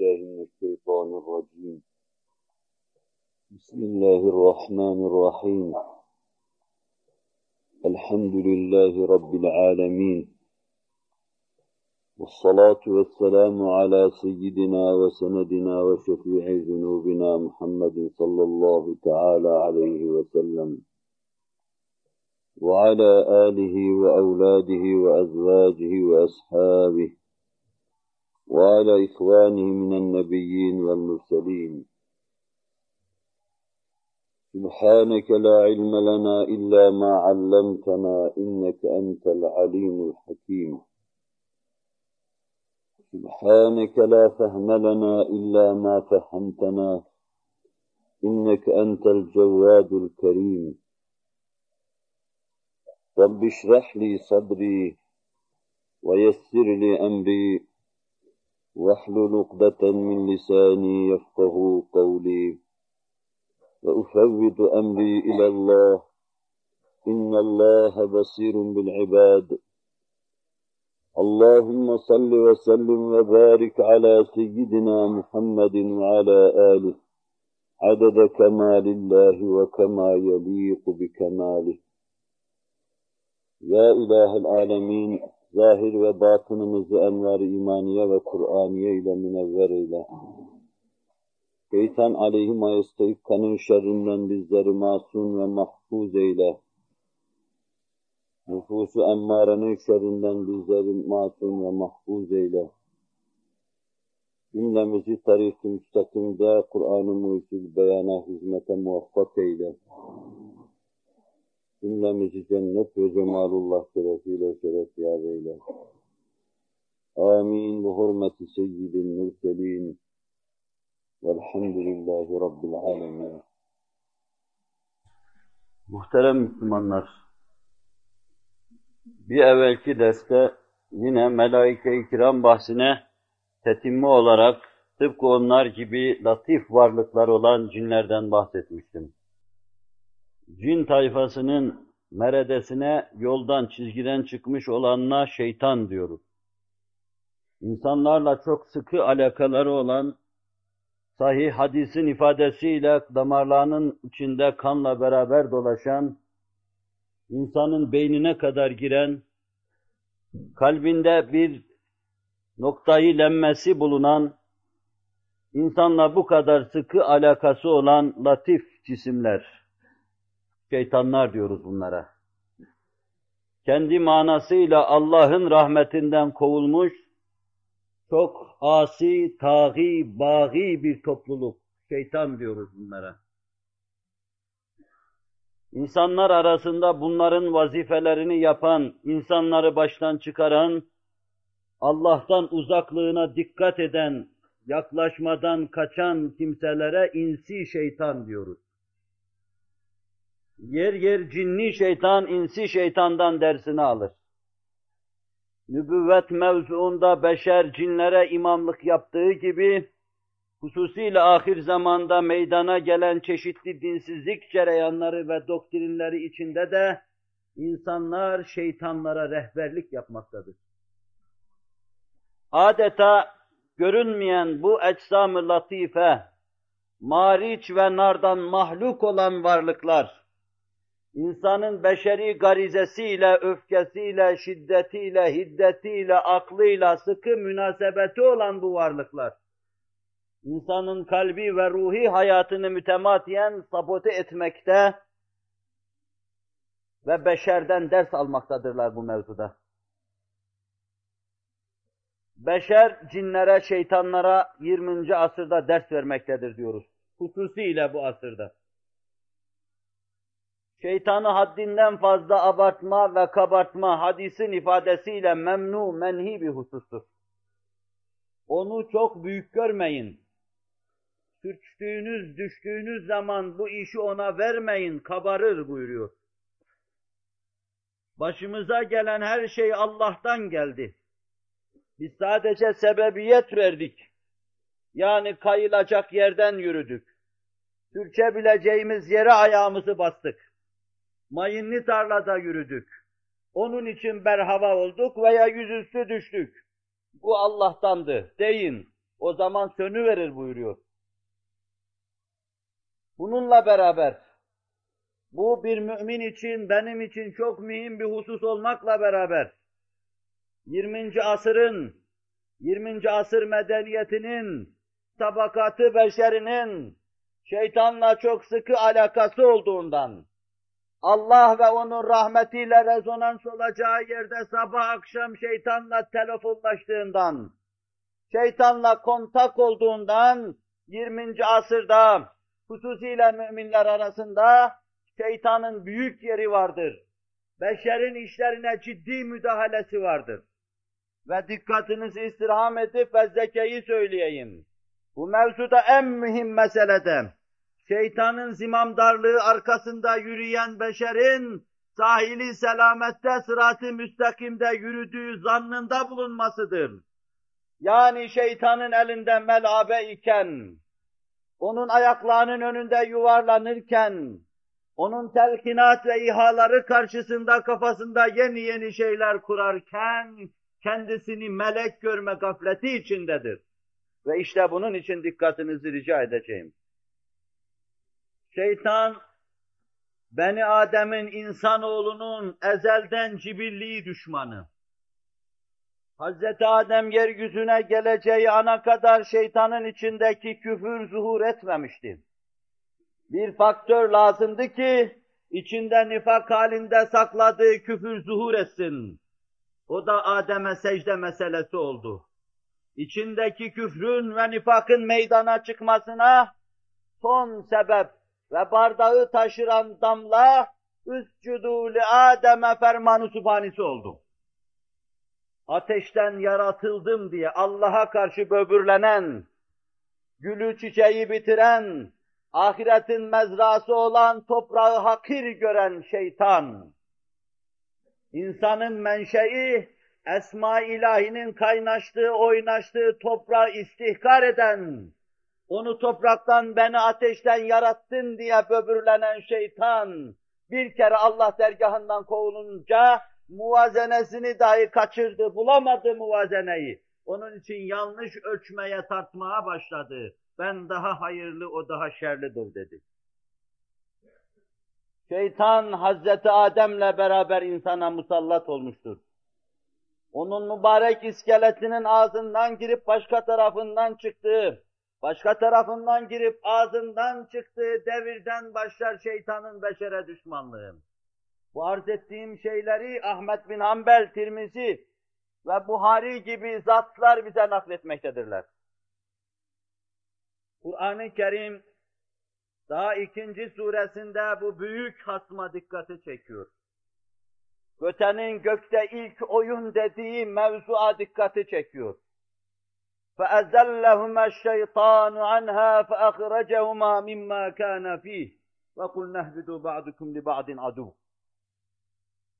بالله من الشيطان الرجيم. بسم الله الرحمن الرحيم. الحمد لله رب العالمين. والصلاة والسلام على سيدنا وسندنا وشفيع ذنوبنا محمد صلى الله تعالى عليه وسلم. وعلى آله وأولاده وأزواجه وأصحابه وعلى إخوانه من النبيين والمرسلين. سبحانك لا علم لنا إلا ما علمتنا إنك أنت العليم الحكيم. سبحانك لا فهم لنا إلا ما فهمتنا إنك أنت الجواد الكريم. رب اشرح لي صدري ويسر لي أمري. واحلل عقدة من لساني يفقه قولي وأفوض أمري إلى الله. إن الله بصير بالعباد. اللهم صل وسلم وبارك على سيدنا محمد وعلى آله. عدد كمال الله وكما يليق بكماله. Ya İlahel Alemin, zahir ve batınımızı envar imaniye ve Kur'aniye ile münevver eyle. Şeytan aleyhi kanın şerrinden bizleri masum ve mahfuz eyle. Nüfusu emmarenin şerrinden bizleri masum ve mahfuz eyle. Cümlemizi tarih-i müstakimde Kur'an-ı beyana hizmete muvaffak eyle. Cümlemizi cennet ve cemalullah şerefiyle şeref yâr eyle. Amin. Bu hurmeti seyyidil mürselin. Velhamdülillahi Rabbil alemin. Muhterem Müslümanlar, bir evvelki derste yine melaike-i kiram bahsine tetimmi olarak tıpkı onlar gibi latif varlıklar olan cinlerden bahsetmiştim cin tayfasının meredesine yoldan, çizgiden çıkmış olanına şeytan diyoruz. İnsanlarla çok sıkı alakaları olan, sahih hadisin ifadesiyle damarlarının içinde kanla beraber dolaşan, insanın beynine kadar giren, kalbinde bir noktayı lemmesi bulunan, insanla bu kadar sıkı alakası olan latif cisimler, Şeytanlar diyoruz bunlara. Kendi manasıyla Allah'ın rahmetinden kovulmuş, çok asi, taği, baği bir topluluk. Şeytan diyoruz bunlara. İnsanlar arasında bunların vazifelerini yapan, insanları baştan çıkaran, Allah'tan uzaklığına dikkat eden, yaklaşmadan kaçan kimselere insi şeytan diyoruz. Yer yer cinni şeytan, insi şeytandan dersini alır. Nübüvvet mevzuunda beşer cinlere imamlık yaptığı gibi, hususiyle ahir zamanda meydana gelen çeşitli dinsizlik cereyanları ve doktrinleri içinde de insanlar şeytanlara rehberlik yapmaktadır. Adeta görünmeyen bu eczam-ı latife, mariç ve nardan mahluk olan varlıklar, insanın beşeri garizesiyle, öfkesiyle, şiddetiyle, hiddetiyle, aklıyla sıkı münasebeti olan bu varlıklar, insanın kalbi ve ruhi hayatını mütematiyen sabote etmekte ve beşerden ders almaktadırlar bu mevzuda. Beşer cinlere, şeytanlara 20. asırda ders vermektedir diyoruz. Hususiyle bu asırda şeytanı haddinden fazla abartma ve kabartma hadisin ifadesiyle memnu, menhi bir husustur. Onu çok büyük görmeyin. Sürçtüğünüz, düştüğünüz zaman bu işi ona vermeyin, kabarır buyuruyor. Başımıza gelen her şey Allah'tan geldi. Biz sadece sebebiyet verdik. Yani kayılacak yerden yürüdük. Sürçebileceğimiz yere ayağımızı bastık mayınlı tarlada yürüdük. Onun için berhava olduk veya yüzüstü düştük. Bu Allah'tandı deyin. O zaman sönüverir buyuruyor. Bununla beraber, bu bir mümin için, benim için çok mühim bir husus olmakla beraber, 20. asırın, 20. asır medeniyetinin, tabakatı beşerinin, şeytanla çok sıkı alakası olduğundan, Allah ve onun rahmetiyle rezonans olacağı yerde sabah akşam şeytanla telefonlaştığından, şeytanla kontak olduğundan 20. asırda hususiyle müminler arasında şeytanın büyük yeri vardır. Beşerin işlerine ciddi müdahalesi vardır. Ve dikkatinizi istirham edip ve zekeyi söyleyeyim. Bu mevzuda en mühim meselede şeytanın zimamdarlığı arkasında yürüyen beşerin sahili selamette sırat-ı müstakimde yürüdüğü zannında bulunmasıdır. Yani şeytanın elinde melabe iken, onun ayaklarının önünde yuvarlanırken, onun telkinat ve ihaları karşısında kafasında yeni yeni şeyler kurarken, kendisini melek görme gafleti içindedir. Ve işte bunun için dikkatinizi rica edeceğim. Şeytan, Beni Adem'in insanoğlunun ezelden cibilliği düşmanı. Hazreti Adem yeryüzüne geleceği ana kadar şeytanın içindeki küfür zuhur etmemişti. Bir faktör lazımdı ki, içinde nifak halinde sakladığı küfür zuhur etsin. O da Adem'e secde meselesi oldu. İçindeki küfrün ve nifakın meydana çıkmasına son sebep ve bardağı taşıran damla üscudu li Adem'e fermanı sübhanesi oldu. Ateşten yaratıldım diye Allah'a karşı böbürlenen, gülü çiçeği bitiren, ahiretin mezrası olan toprağı hakir gören şeytan, insanın menşei, esma ilahinin kaynaştığı, oynaştığı toprağı istihkar eden, onu topraktan beni ateşten yarattın diye böbürlenen şeytan, bir kere Allah dergahından kovulunca muvazenesini dahi kaçırdı, bulamadı muvazeneyi. Onun için yanlış ölçmeye tartmaya başladı. Ben daha hayırlı, o daha şerlidir dedi. Şeytan Hazreti Adem'le beraber insana musallat olmuştur. Onun mübarek iskeletinin ağzından girip başka tarafından çıktığı, başka tarafından girip ağzından çıktığı devirden başlar şeytanın beşere düşmanlığı. Bu arz ettiğim şeyleri Ahmet bin Hanbel, Tirmizi ve Buhari gibi zatlar bize nakletmektedirler. Kur'an-ı Kerim daha ikinci suresinde bu büyük hasma dikkati çekiyor. Götenin gökte ilk oyun dediği mevzuğa dikkati çekiyor. فَأَزَلَّهُمَا الشَّيْطَانُ عَنْهَا فَأَخْرَجَهُمَا مِمَّا كَانَ فِيهِ وَقُلْنَا اهْبِطُوا بَعْضُكُمْ لِبَعْضٍ عَدُوٌّ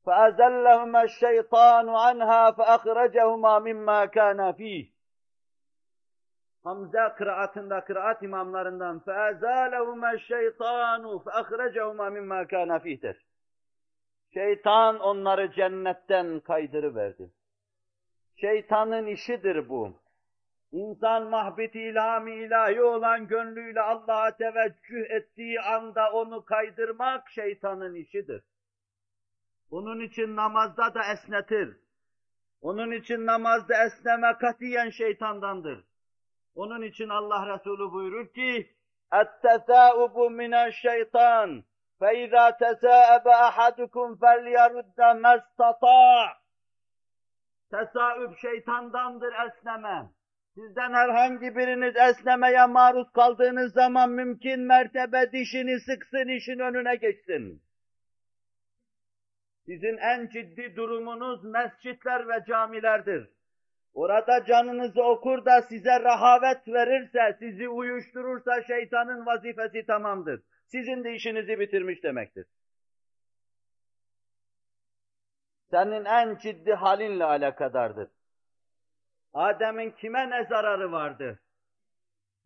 فأزلهما الشيطان عنها فأخرجهما مما كان فيه Hamza kıraatında kıraat imamlarından فَاَزَالَهُمَا الشَّيْطَانُ فَاَخْرَجَهُمَا مِمَّا كَانَ فِيه'tir. Şeytan onları cennetten kaydırıverdi. Şeytanın işidir bu. İnsan mahbeti ilhami ilahi olan gönlüyle Allah'a teveccüh ettiği anda onu kaydırmak şeytanın işidir. Onun için namazda da esnetir. Onun için namazda esneme katiyen şeytandandır. Onun için Allah Resulü buyurur ki, اَتَّثَاؤُبُ مِنَ الشَّيْطَانِ فَاِذَا تَسَاءَبَ أَحَدُكُمْ فَلْيَرُدَّ مَا اسْتَطَاعَ Tesaüp şeytandandır esneme. Sizden herhangi biriniz esnemeye maruz kaldığınız zaman mümkün mertebe dişini sıksın, işin önüne geçsin. Sizin en ciddi durumunuz mescitler ve camilerdir. Orada canınızı okur da size rahavet verirse, sizi uyuşturursa şeytanın vazifesi tamamdır. Sizin de işinizi bitirmiş demektir. Senin en ciddi halinle alakadardır. Adem'in kime ne zararı vardı?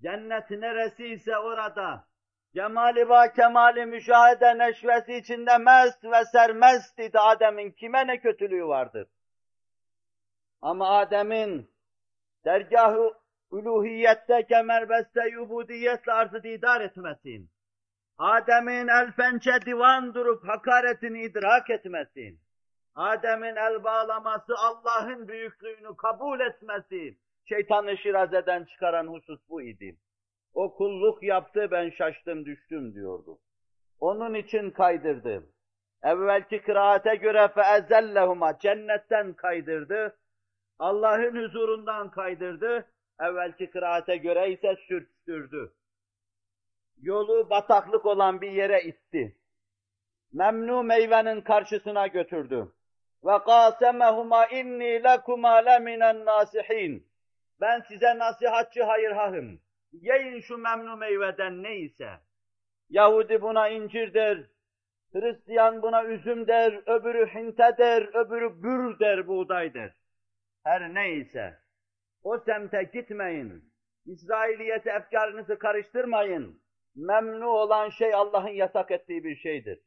Cennet neresi ise orada, Cemali ve kemali müşahede neşvesi içinde mest ve sermest idi Adem'in kime ne kötülüğü vardır? Ama Adem'in dergahı uluhiyette kemerbeste yubudiyetle arzı didar etmesin. Adem'in el pençe divan durup hakaretini idrak etmesin. Adem'in el bağlaması Allah'ın büyüklüğünü kabul etmesi, şeytanı şirazeden çıkaran husus bu idi. O kulluk yaptı ben şaştım düştüm diyordu. Onun için kaydırdı. Evvelki kıraate göre feezellehuma cennetten kaydırdı. Allah'ın huzurundan kaydırdı. Evvelki kıraate göre ise sürttürdü. Yolu bataklık olan bir yere itti. Memnu meyvenin karşısına götürdü. Ve qasemehuma inni lekuma leminen nasihin. Ben size nasihatçı hayırhahım. Yiyin şu memnu meyveden neyse. Yahudi buna incir der, Hristiyan buna üzüm der, öbürü hinte der, öbürü bür der, buğday der. Her neyse. O semte gitmeyin. İsrailiyete efkarınızı karıştırmayın. Memnu olan şey Allah'ın yasak ettiği bir şeydir.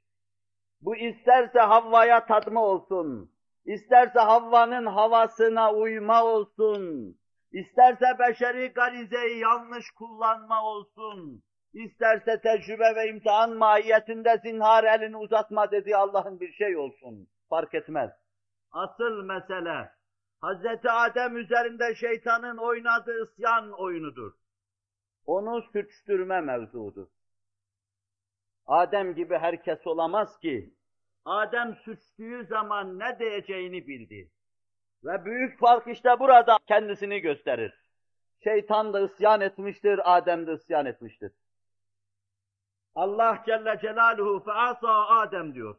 Bu isterse Havva'ya tatma olsun, isterse Havva'nın havasına uyma olsun, isterse beşeri garizeyi yanlış kullanma olsun, isterse tecrübe ve imtihan mahiyetinde zinhar elini uzatma dediği Allah'ın bir şey olsun, fark etmez. Asıl mesele, Hazreti Adem üzerinde şeytanın oynadığı isyan oyunudur. Onu sürçtürme mevzudur. Adem gibi herkes olamaz ki, Adem suçtuğu zaman ne diyeceğini bildi. Ve büyük fark işte burada kendisini gösterir. Şeytan da isyan etmiştir, Adem de isyan etmiştir. Allah Celle Celaluhu feasa Adem diyor.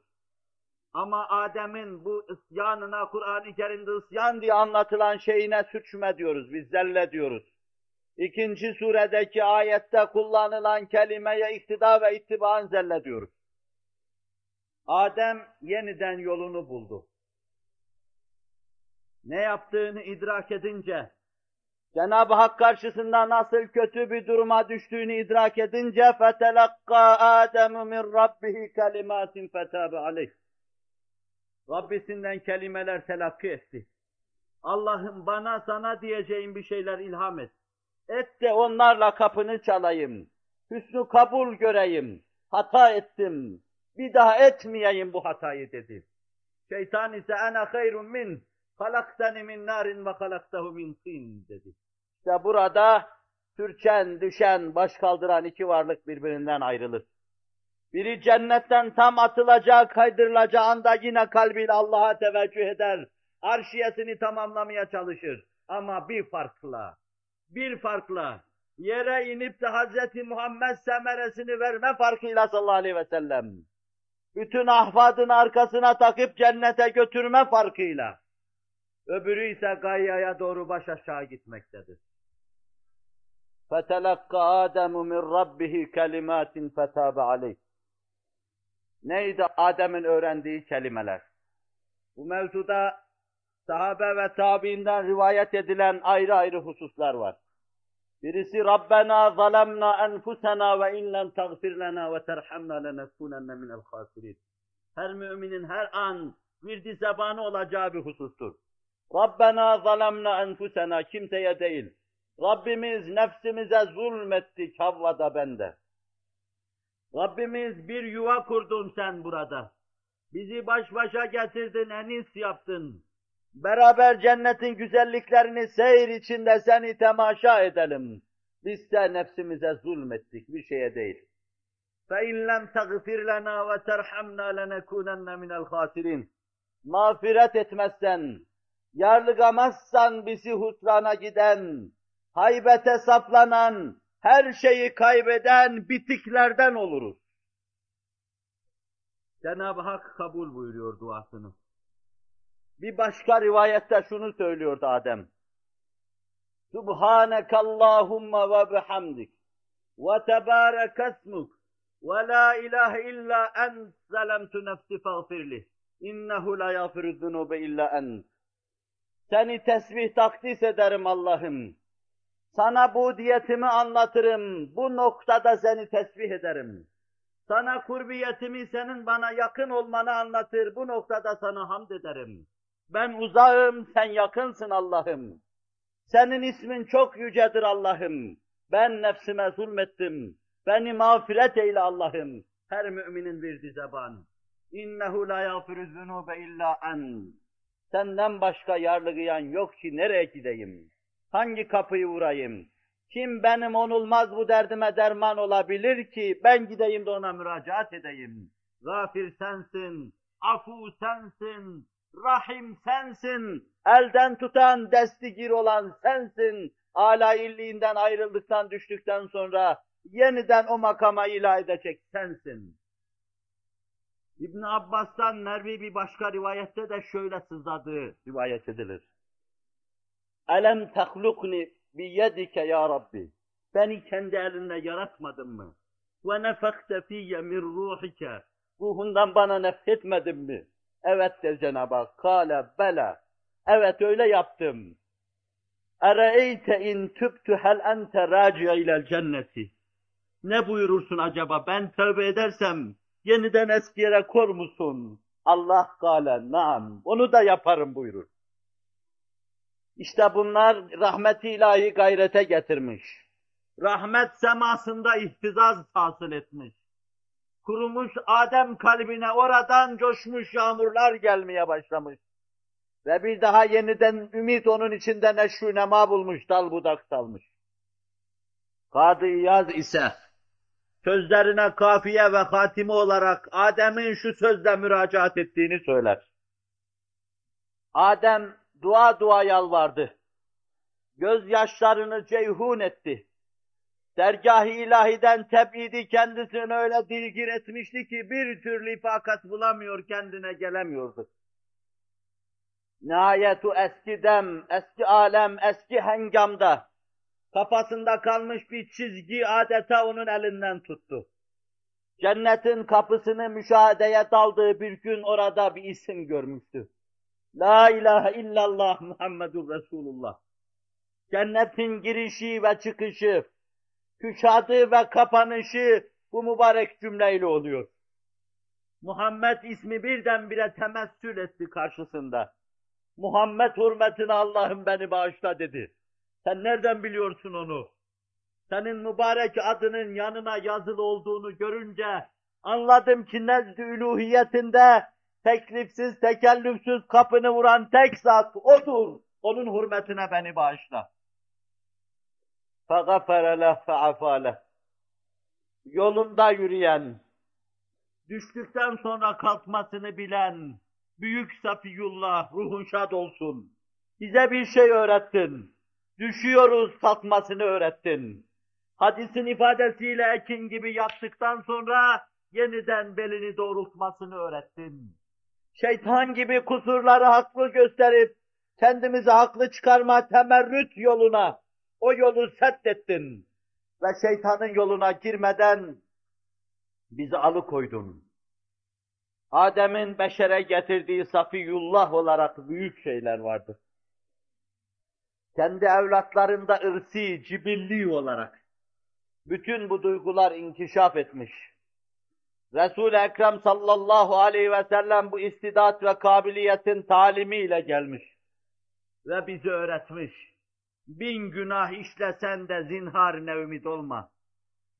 Ama Adem'in bu isyanına Kur'an-ı Kerim'de isyan diye anlatılan şeyine suçme diyoruz, biz zelle diyoruz. İkinci suredeki ayette kullanılan kelimeye iktida ve ittibaan zelle diyoruz. Adem yeniden yolunu buldu. Ne yaptığını idrak edince, Cenab-ı Hak karşısında nasıl kötü bir duruma düştüğünü idrak edince فَتَلَقَّى آدَمُ مِنْ رَبِّهِ كَلِمَاتٍ فَتَابَ عَلَيْهِ Rabbisinden kelimeler telakki etti. Allah'ım bana sana diyeceğim bir şeyler ilham et. Et de onlarla kapını çalayım. Hüsnü kabul göreyim. Hata ettim. Bir daha etmeyeyim bu hatayı dedi. Şeytan ise ana hayrun min halaktani min narin ve halaktahu min tin dedi. İşte burada sürçen, düşen, baş kaldıran iki varlık birbirinden ayrılır. Biri cennetten tam atılacağı, kaydırılacağı anda yine kalbiyle Allah'a teveccüh eder. Arşiyesini tamamlamaya çalışır. Ama bir farkla, bir farkla yere inip de Hz. Muhammed semeresini verme farkıyla sallallahu aleyhi ve sellem. Bütün ahvadın arkasına takıp cennete götürme farkıyla. Öbürü ise gayyaya doğru baş aşağı gitmektedir. فَتَلَقَّ آدَمُ مِنْ رَبِّهِ كَلِمَاتٍ فَتَابَ عَلَيْهِ Neydi Adem'in öğrendiği kelimeler? Bu mevzuda sahabe ve tabiinden rivayet edilen ayrı ayrı hususlar var. Birisi Rabbena zalemna enfusena ve in lem tagfir lena ve terhamna lenekunenne minel hasirin. Her müminin her an virdi zebanı olacağı bir husustur. Rabbena zalemna enfusena kimseye değil. Rabbimiz nefsimize zulmettik Havva'da bende. Rabbimiz bir yuva kurdun sen burada. Bizi baş başa getirdin, enis yaptın. Beraber cennetin güzelliklerini seyir içinde seni temaşa edelim. Biz de nefsimize zulmettik, bir şeye değil. فَاِنْ لَمْ تَغْفِرْ لَنَا وَتَرْحَمْنَا لَنَكُونَنَّ مِنَ الْخَاسِرِينَ Mağfiret etmezsen, yarlıgamazsan bizi husrana giden, haybete saplanan, her şeyi kaybeden bitiklerden oluruz. Cenab-ı Hak kabul buyuruyor duasını. Bir başka rivayette şunu söylüyordu Adem. Subhaneke Allahumma ve bihamdik ve tebarek esmuk ve la ilahe illa ent zalemtu nefsi fagfirli. İnnehu la yafiru zunube illa ent. Seni tesbih takdis ederim Allah'ım. Sana bu diyetimi anlatırım. Bu noktada seni tesbih ederim. Sana kurbiyetimi senin bana yakın olmanı anlatır. Bu noktada sana hamd ederim. Ben uzağım, sen yakınsın Allah'ım. Senin ismin çok yücedir Allah'ım. Ben nefsime zulmettim. Beni mağfiret eyle Allah'ım. Her müminin bir zeban. İnnehu la yağfiru zunube illa en. Senden başka yarlıgayan yok ki nereye gideyim? Hangi kapıyı vurayım? Kim benim onulmaz bu derdime derman olabilir ki ben gideyim de ona müracaat edeyim. Gafir sensin, afu sensin, rahim sensin, elden tutan, destigir olan sensin. Âlâ illiğinden ayrıldıktan, düştükten sonra yeniden o makama ilah edecek sensin. İbn Abbas'tan Mervi bir başka rivayette de şöyle sızladığı rivayet edilir. Elem tahlukni biyedike ya Rabbi. Beni kendi elinle yaratmadın mı? Ve nefekte fiyye min ruhike. Ruhundan bana nefretmedin mi? Evet der Cenab-ı Hak. Kale bela. Evet öyle yaptım. Ere'eyte in tübtü hel ente raciye ilel cenneti. Ne buyurursun acaba? Ben tövbe edersem yeniden eski yere kor musun? Allah kâle naam. Onu da yaparım buyurur. İşte bunlar rahmeti ilahi gayrete getirmiş. Rahmet semasında ihtizaz hasıl etmiş. Kurumuş Adem kalbine oradan coşmuş yağmurlar gelmeye başlamış. Ve bir daha yeniden ümit onun içinde neşru nema bulmuş, dal budak salmış. Kadı İyaz ise sözlerine kafiye ve hatime olarak Adem'in şu sözle müracaat ettiğini söyler. Adem dua dua yalvardı. Gözyaşlarını ceyhun etti. Dergah-ı ilahiden tebidi kendisini öyle dilgir etmişti ki bir türlü ifakat bulamıyor, kendine gelemiyordu. Nihayetu eski dem, eski alem, eski hengamda kafasında kalmış bir çizgi adeta onun elinden tuttu. Cennetin kapısını müşahedeye daldığı bir gün orada bir isim görmüştü. La ilahe illallah Muhammedur Resulullah. Cennetin girişi ve çıkışı, küşadı ve kapanışı bu mübarek cümleyle oluyor. Muhammed ismi birdenbire temessül etti karşısında. Muhammed hürmetine Allah'ım beni bağışla dedi. Sen nereden biliyorsun onu? Senin mübarek adının yanına yazılı olduğunu görünce anladım ki nezd-i üluhiyetinde teklifsiz, tekellüfsüz kapını vuran tek zat odur. Onun hürmetine beni bağışla. فَغَفَرَ لَهْ فَعَفَى لَهْ Yolunda yürüyen, düştükten sonra kalkmasını bilen, büyük Safiyullah, ruhun şad olsun. Bize bir şey öğrettin. Düşüyoruz, kalkmasını öğrettin. Hadisin ifadesiyle ekin gibi yaptıktan sonra yeniden belini doğrultmasını öğrettin. Şeytan gibi kusurları haklı gösterip kendimizi haklı çıkarma temerrüt yoluna o yolu seddettin ve şeytanın yoluna girmeden bizi alıkoydun. Adem'in beşere getirdiği safiyullah olarak büyük şeyler vardı. Kendi evlatlarında ırsi, cibilli olarak bütün bu duygular inkişaf etmiş. Resul-i Ekrem sallallahu aleyhi ve sellem bu istidat ve kabiliyetin talimiyle gelmiş ve bizi öğretmiş. Bin günah işlesen de zinharine ümit olma.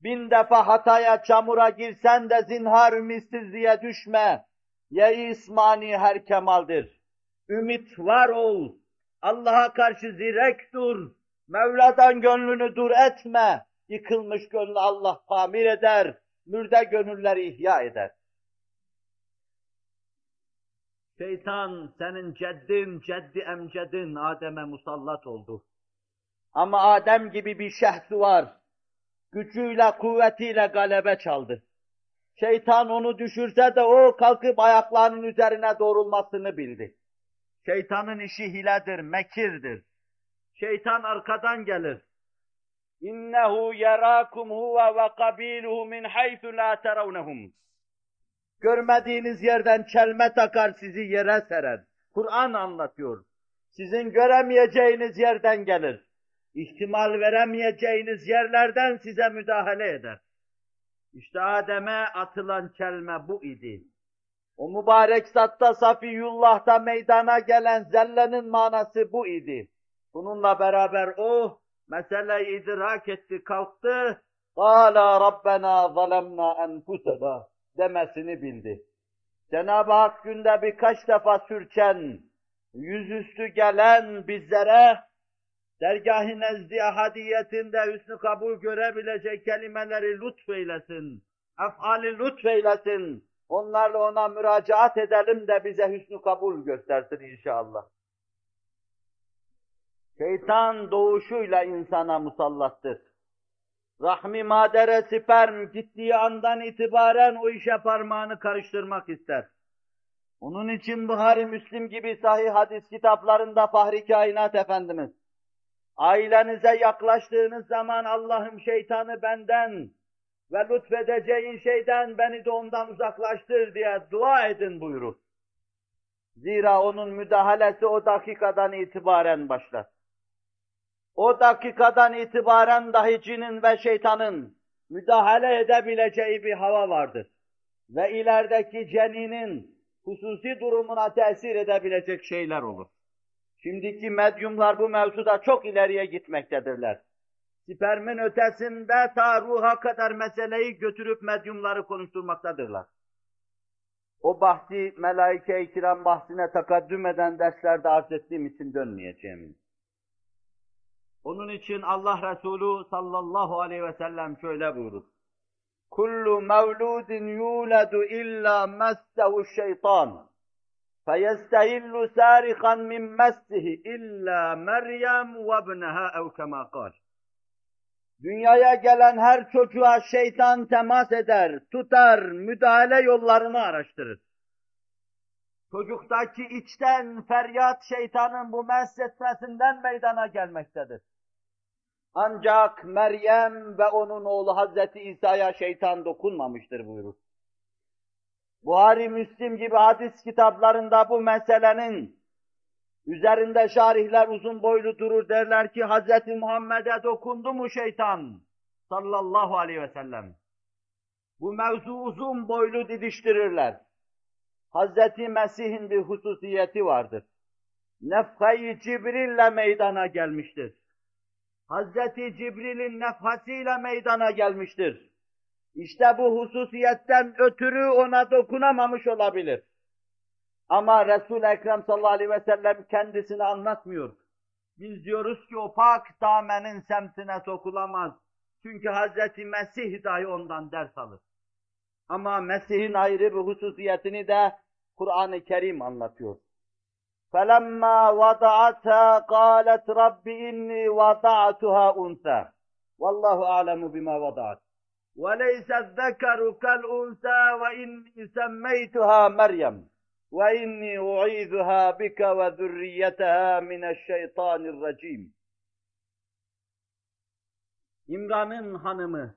Bin defa hataya, çamura girsen de zinhar ümitsizliğe düşme. Ye ismani her kemaldir. Ümit var ol. Allah'a karşı zirek dur. Mevla'dan gönlünü dur etme. Yıkılmış gönlü Allah tamir eder. Mürde gönülleri ihya eder. Şeytan senin ceddin, ceddi emcedin Adem'e musallat oldu. Ama Adem gibi bir şehsi var. Gücüyle, kuvvetiyle galebe çaldı. Şeytan onu düşürse de o kalkıp ayaklarının üzerine doğrulmasını bildi. Şeytanın işi hiledir, mekirdir. Şeytan arkadan gelir. İnnehu yerakum huve ve kabiluhu min haythu la terawnehum. Görmediğiniz yerden çelme takar sizi yere serer. Kur'an anlatıyor. Sizin göremeyeceğiniz yerden gelir ihtimal veremeyeceğiniz yerlerden size müdahale eder. İşte Adem'e atılan kelime bu idi. O mübarek zatta Safiyullah'ta meydana gelen zellenin manası bu idi. Bununla beraber o meseleyi idrak etti, kalktı. Kâlâ Rabbena zalemnâ enfusedâ demesini bildi. Cenab-ı Hak günde birkaç defa sürçen, yüzüstü gelen bizlere dergâh-ı nezdi ahadiyetinde hüsnü kabul görebilecek kelimeleri lütfeylesin, efali lütfeylesin. Onlarla ona müracaat edelim de bize hüsnü kabul göstersin inşallah. Şeytan doğuşuyla insana musallattır. Rahmi madere sperm gittiği andan itibaren o işe parmağını karıştırmak ister. Onun için Buhari, Müslim gibi sahih hadis kitaplarında Fahri Kainat Efendimiz, ailenize yaklaştığınız zaman Allah'ım şeytanı benden ve lütfedeceğin şeyden beni de ondan uzaklaştır diye dua edin buyurur. Zira onun müdahalesi o dakikadan itibaren başlar. O dakikadan itibaren dahi cinin ve şeytanın müdahale edebileceği bir hava vardır. Ve ilerideki ceninin hususi durumuna tesir edebilecek şeyler olur. Şimdiki medyumlar bu mevzuda çok ileriye gitmektedirler. Spermin ötesinde ta ruha kadar meseleyi götürüp medyumları konuşturmaktadırlar. O bahsi melaike-i kiram bahsine takaddüm eden derslerde arz ettiğim için dönmeyeceğim. Onun için Allah Resulü sallallahu aleyhi ve sellem şöyle buyurur. Kullu mevludin yuladu illa messehu şeytan. Sarihan min messihi illa Meryem ve ibneha ev kema kal. Dünyaya gelen her çocuğa şeytan temas eder, tutar, müdahale yollarını araştırır. Çocuktaki içten feryat şeytanın bu mesletmesinden meydana gelmektedir. Ancak Meryem ve onun oğlu Hazreti İsa'ya şeytan dokunmamıştır buyurur. Buhari, Müslim gibi hadis kitaplarında bu meselenin üzerinde şarihler uzun boylu durur derler ki Hazreti Muhammed'e dokundu mu şeytan sallallahu aleyhi ve sellem. Bu mevzu uzun boylu didiştirirler. Hazreti Mesih'in bir hususiyeti vardır. Nefhayı Cibril'le meydana gelmiştir. Hazreti Cibril'in nefhasıyla meydana gelmiştir. İşte bu hususiyetten ötürü ona dokunamamış olabilir. Ama Resul-i Ekrem sallallahu aleyhi ve sellem kendisini anlatmıyor. Biz diyoruz ki o pak damenin semtine sokulamaz. Çünkü Hazreti Mesih dahi ondan ders alır. Ama Mesih'in ayrı bir hususiyetini de Kur'an-ı Kerim anlatıyor. فَلَمَّا وَضَعَتْهَا قَالَتْ رَبِّ إِنِّي وَضَعْتُهَا أُنْثَى وَاللّٰهُ أَعْلَمُ بِمَا وَضَعَتْ وَلَيْسَ الذَّكَرُ كَالْأُنْثَى وَإِنِّي سَمَّيْتُهَا مَرْيَمَ وَإِنِّي أُعِيذُهَا بِكَ وَذُرِّيَّتَهَا مِنَ الشَّيْطَانِ الرَّجِيمِ İmran'ın hanımı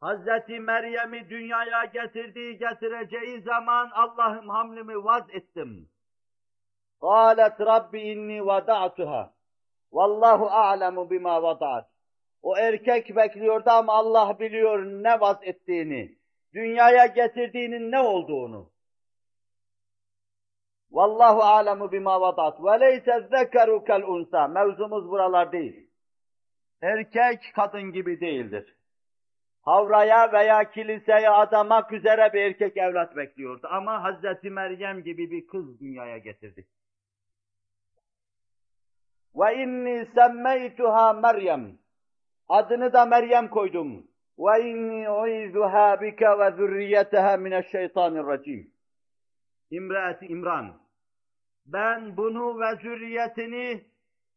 Hazreti Meryem'i dünyaya getirdiği getireceği zaman Allah'ım hamlimi vaz ettim. قالت Rabbi inni vada'tuha. Vallahu a'lemu bima vada'at. o erkek bekliyordu ama Allah biliyor ne vaz ettiğini, dünyaya getirdiğinin ne olduğunu. Vallahu alemu bima vadat. Ve leyse zekeru kel unsa. Mevzumuz buralar değil. Erkek kadın gibi değildir. Havraya veya kiliseye adamak üzere bir erkek evlat bekliyordu. Ama Hazreti Meryem gibi bir kız dünyaya getirdi. Ve inni semmeytuha Meryem. Adını da Meryem koydum. Ve inni uizuha bike ve zürriyeteha mineşşeytanirracim. İmraati İmran. Ben bunu ve zürriyetini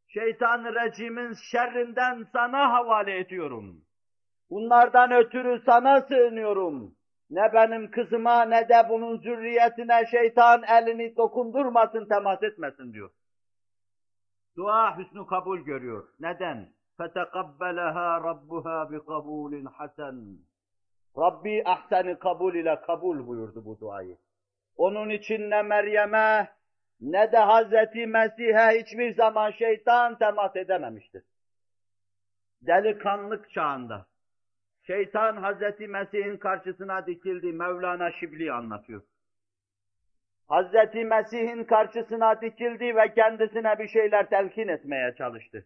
şeytan rejimin şerrinden sana havale ediyorum. Bunlardan ötürü sana sığınıyorum. Ne benim kızıma ne de bunun zürriyetine şeytan elini dokundurmasın, temas etmesin diyor. Dua hüsnü kabul görüyor. Neden? فَتَقَبَّلَهَا رَبُّهَا بِقَبُولٍ حَسَنٍ Rabbi ahseni kabul ile kabul buyurdu bu duayı. Onun için ne Meryem'e ne de Hazreti Mesih'e hiçbir zaman şeytan temas edememiştir. Delikanlık çağında şeytan Hazreti Mesih'in karşısına dikildi. Mevlana Şibli anlatıyor. Hazreti Mesih'in karşısına dikildi ve kendisine bir şeyler telkin etmeye çalıştı.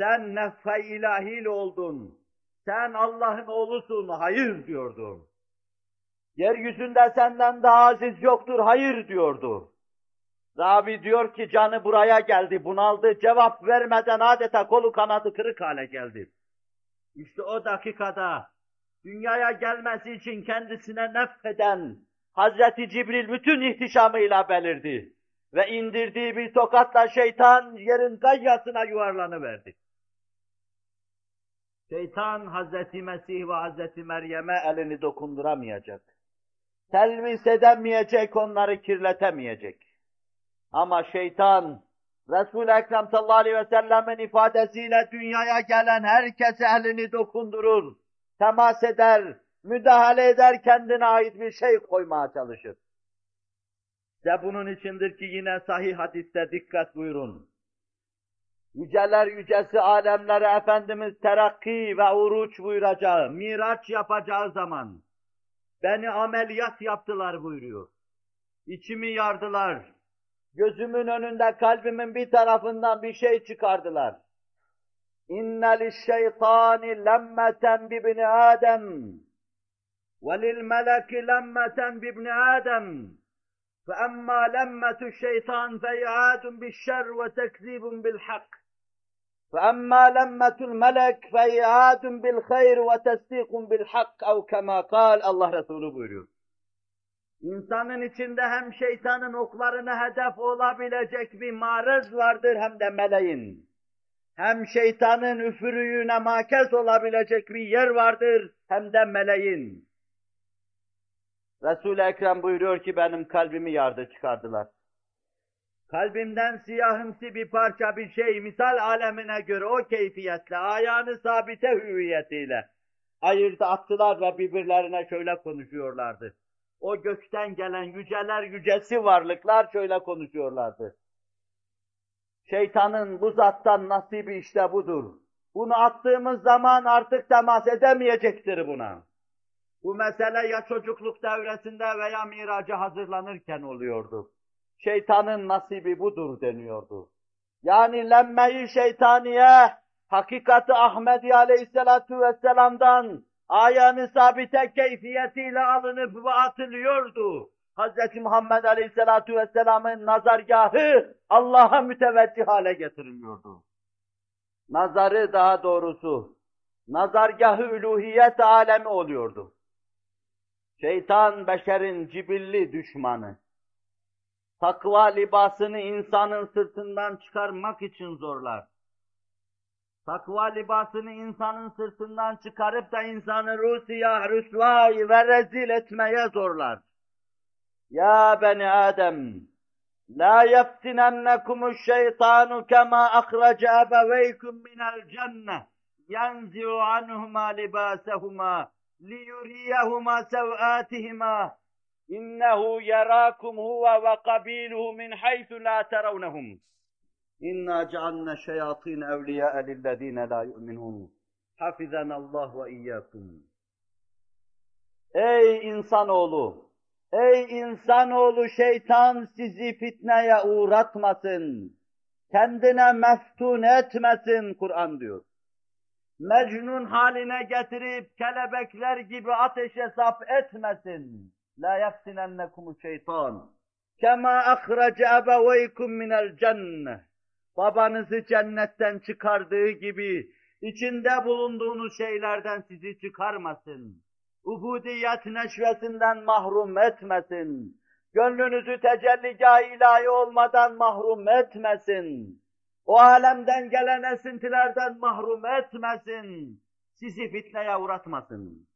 Sen nefhe ilahil oldun. Sen Allah'ın oğlusun. Hayır diyordu. Yeryüzünde senden daha aziz yoktur. Hayır diyordu. Rabi diyor ki canı buraya geldi, bunaldı, cevap vermeden adeta kolu kanadı kırık hale geldi. İşte o dakikada dünyaya gelmesi için kendisine nefheden Hazreti Cibril bütün ihtişamıyla belirdi. Ve indirdiği bir tokatla şeytan yerin gayyasına yuvarlanıverdi. Şeytan Hazreti Mesih ve Hazreti Meryem'e elini dokunduramayacak. Telvis edemeyecek, onları kirletemeyecek. Ama şeytan, Resul-i Ekrem sallallahu aleyhi ve sellemin ifadesiyle dünyaya gelen herkese elini dokundurur, temas eder, müdahale eder, kendine ait bir şey koymaya çalışır. İşte bunun içindir ki yine sahih hadiste dikkat buyurun. Yüceler yücesi alemlere Efendimiz terakki ve uruç buyuracağı, miraç yapacağı zaman beni ameliyat yaptılar buyuruyor. İçimi yardılar, gözümün önünde kalbimin bir tarafından bir şey çıkardılar. İnne lişşeytani lemmeten bibni Adem ve lil meleki lemmeten bibni Adem فأما لمة الشيطان فإعاد بالشر وتكذيب بالحق فأما لمة الملك فإعاد بالخير وتصديق بالحق أو كما قال Allah Resulü buyuruyor. İnsanın içinde hem şeytanın oklarına hedef olabilecek bir marız vardır hem de meleğin. Hem şeytanın üfürüğüne makez olabilecek bir yer vardır hem de meleğin. Resul-i Ekrem buyuruyor ki benim kalbimi yardı çıkardılar. Kalbimden siyahımsı bir parça bir şey misal alemine göre o keyfiyetle, ayağını sabite hüviyetiyle ayırdı attılar ve birbirlerine şöyle konuşuyorlardı. O gökten gelen yüceler yücesi varlıklar şöyle konuşuyorlardı. Şeytanın bu zattan nasibi işte budur. Bunu attığımız zaman artık temas edemeyecektir buna. Bu mesele ya çocukluk devresinde veya miraca hazırlanırken oluyordu. Şeytanın nasibi budur deniyordu. Yani lemme-i şeytaniye, hakikati Ahmedi aleyhissalatu vesselam'dan ayağını sabite keyfiyetiyle alınıp ve atılıyordu. Hz. Muhammed aleyhissalatu vesselamın nazargahı Allah'a müteveccih hale getiriliyordu. Nazarı daha doğrusu, nazargahı üluhiyet alemi oluyordu. Şeytan beşerin cibilli düşmanı. Takva libasını insanın sırtından çıkarmak için zorlar. Takva libasını insanın sırtından çıkarıp da insanı rusiyah, rüsvay ve rezil etmeye zorlar. Ya beni Adem, la yeftinennekumüş şeytanu kema ahrece ebeveykum minel cenne, yenzi'u anhuma libasehuma, İnnehu yerakum huve ve kabiluhu min haythu la teravnehum. İnna cealne şeyatin evliya lillezine la yu'minun. Hafizana Allah ve iyyakum. Ey insanoğlu! Ey insanoğlu şeytan sizi fitneye uğratmasın. Kendine meftun etmesin Kur'an diyor. Mecnun haline getirip kelebekler gibi ateşe sap etmesin. La yeftinennekum şeytan. Kema ahrece ebeveykum minel cenne. Babanızı cennetten çıkardığı gibi içinde bulunduğunuz şeylerden sizi çıkarmasın. Ubudiyet neşvesinden mahrum etmesin. Gönlünüzü tecelligâh ilahi olmadan mahrum etmesin. O alemden gelen esintilerden mahrum etmesin. Sizi fitneye uğratmasın.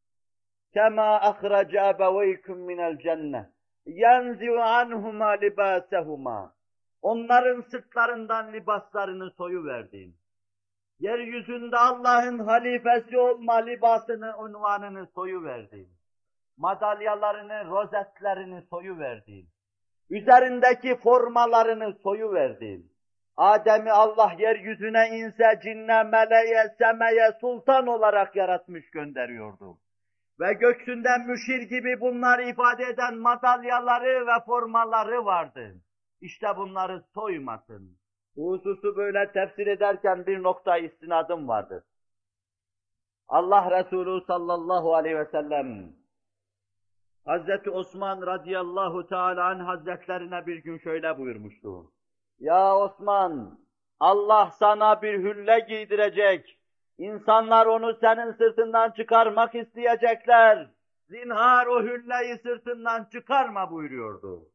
Kema ahrece ebeveykum minel cennet. Yenzi'u anhuma libasehuma. Onların sırtlarından libaslarını soyu verdim. Yeryüzünde Allah'ın halifesi olma libasını, unvanını soyu verdim. Madalyalarını, rozetlerini soyu verdim. Üzerindeki formalarını soyu verdim. Adem'i Allah yeryüzüne inse, cinne, meleğe, semeye, sultan olarak yaratmış gönderiyordu. Ve göksünden müşir gibi bunları ifade eden madalyaları ve formaları vardı. İşte bunları soymasın. Bu hususu böyle tefsir ederken bir nokta istinadım vardır. Allah Resulü sallallahu aleyhi ve sellem Hazreti Osman radıyallahu teala an hazretlerine bir gün şöyle buyurmuştu. Ya Osman, Allah sana bir hülle giydirecek. İnsanlar onu senin sırtından çıkarmak isteyecekler. Zinhar o hülleyi sırtından çıkarma buyuruyordu.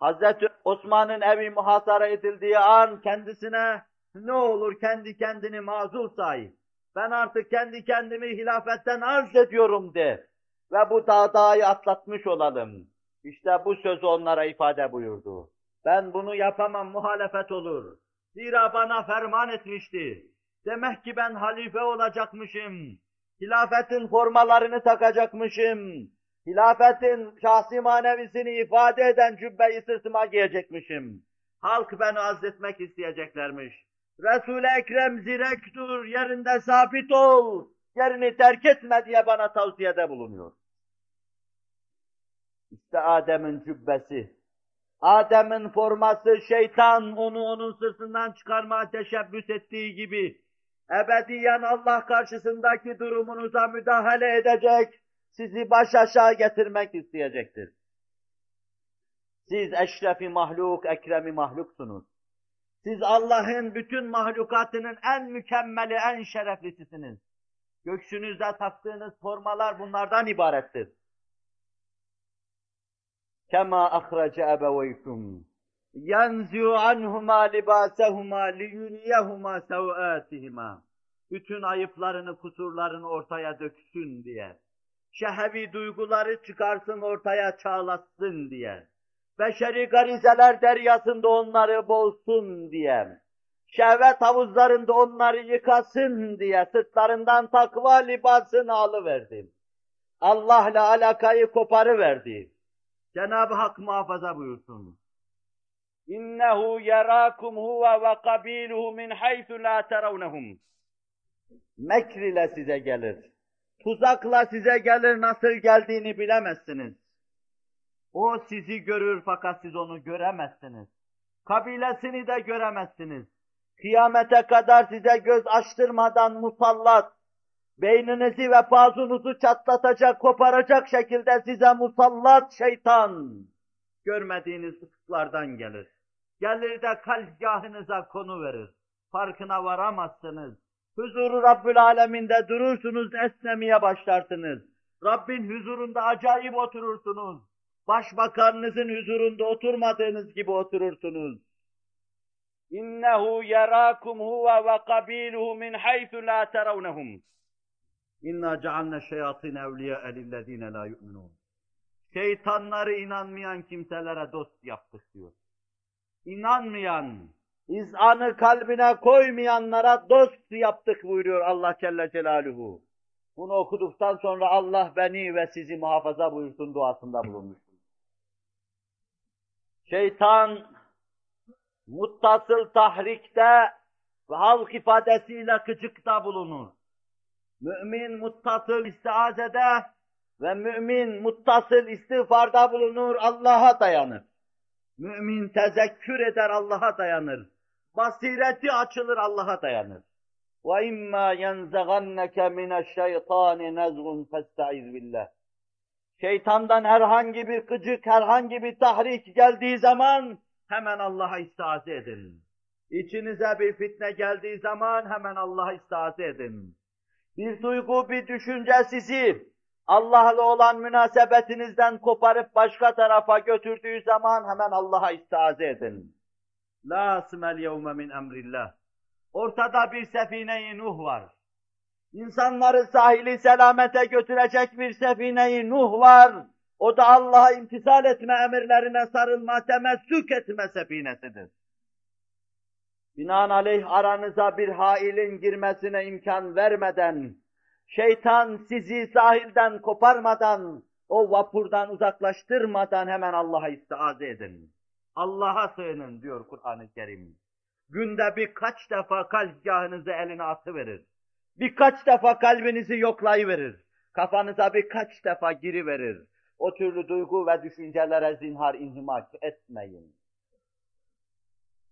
Hazreti Osman'ın evi muhasara edildiği an kendisine ne olur kendi kendini mazul say. Ben artık kendi kendimi hilafetten arz ediyorum de. Ve bu dağdayı atlatmış olalım. İşte bu sözü onlara ifade buyurdu. Ben bunu yapamam, muhalefet olur. Zira bana ferman etmişti. Demek ki ben halife olacakmışım. Hilafetin formalarını takacakmışım. Hilafetin şahsi manevisini ifade eden cübbeyi sırtıma giyecekmişim. Halk beni azletmek isteyeceklermiş. Resul-i Ekrem zirek dur, yerinde sabit ol, yerini terk etme diye bana tavsiyede bulunuyor. İşte Adem'in cübbesi, Adem'in forması şeytan onu onun sırtından çıkarmaya teşebbüs ettiği gibi ebediyen Allah karşısındaki durumunuza müdahale edecek, sizi baş aşağı getirmek isteyecektir. Siz eşrefi mahluk, ekremi mahluksunuz. Siz Allah'ın bütün mahlukatının en mükemmeli, en şereflisisiniz. Göksünüzde taktığınız formalar bunlardan ibarettir. Kema ahrace ebeveykum yenzi'u anhuma libasehuma liyuriyehuma sevâtihima. Bütün ayıplarını, kusurlarını ortaya döksün diye. Şehevi duyguları çıkarsın ortaya çağlatsın diye. Beşeri garizeler deryasında onları boğsun diye. Şehvet havuzlarında onları yıkasın diye sırtlarından takva libasını alıverdim. Allah'la alakayı koparıverdi. Cenab-ı Hak muhafaza buyursun. İnnehu yerakum huve ve kabiluhu min haythu la terawnehum. Mekr ile size gelir. Tuzakla size gelir nasıl geldiğini bilemezsiniz. O sizi görür fakat siz onu göremezsiniz. Kabilesini de göremezsiniz. Kıyamete kadar size göz açtırmadan musallat, beyninizi ve pazunuzu çatlatacak, koparacak şekilde size musallat şeytan, görmediğiniz ufuklardan gelir. Gelir de kalpgahınıza konu verir. Farkına varamazsınız. Huzuru Rabbül Aleminde durursunuz, esnemeye başlarsınız. Rabbin huzurunda acayip oturursunuz. Başbakanınızın huzurunda oturmadığınız gibi oturursunuz. İnnehu yerakum huve ve kabiluhu min haythu la terawnehum. İnna cealne şeyatine evliya lillezine la yu'minun. Şeytanları inanmayan kimselere dost yaptık diyor. İnanmayan, izanı kalbine koymayanlara dost yaptık buyuruyor Allah Celle Celaluhu. Bunu okuduktan sonra Allah beni ve sizi muhafaza buyursun duasında bulunmuştur. Şeytan muttasıl tahrikte ve halk ifadesiyle gıcıkta bulunur. Mümin muttasıl istiazede ve mümin muttasıl istiğfarda bulunur, Allah'a dayanır. Mümin tezekkür eder Allah'a dayanır. Basireti açılır Allah'a dayanır. Ve imma yenzagannaka mineşşeytani nezgun festaiz billah. Şeytandan herhangi bir gıcık, herhangi bir tahrik geldiği zaman hemen Allah'a istiaze edin. İçinize bir fitne geldiği zaman hemen Allah'a istiaze edin. Bir duygu, bir düşünce sizi Allah'la olan münasebetinizden koparıp başka tarafa götürdüğü zaman hemen Allah'a istiaze edin. La asmel yevme min emrillah. Ortada bir sefine-i Nuh var. İnsanları sahili selamete götürecek bir sefine-i Nuh var. O da Allah'a imtisal etme emirlerine sarılma, temessük etme sefinesidir. Binaenaleyh aranıza bir hailin girmesine imkan vermeden, şeytan sizi sahilden koparmadan, o vapurdan uzaklaştırmadan hemen Allah'a istiaze edin. Allah'a sığının diyor Kur'an-ı Kerim. Günde birkaç defa kalpgahınızı eline atıverir. Birkaç defa kalbinizi yoklayıverir. Kafanıza birkaç defa giriverir. O türlü duygu ve düşüncelere zinhar inhimak etmeyin.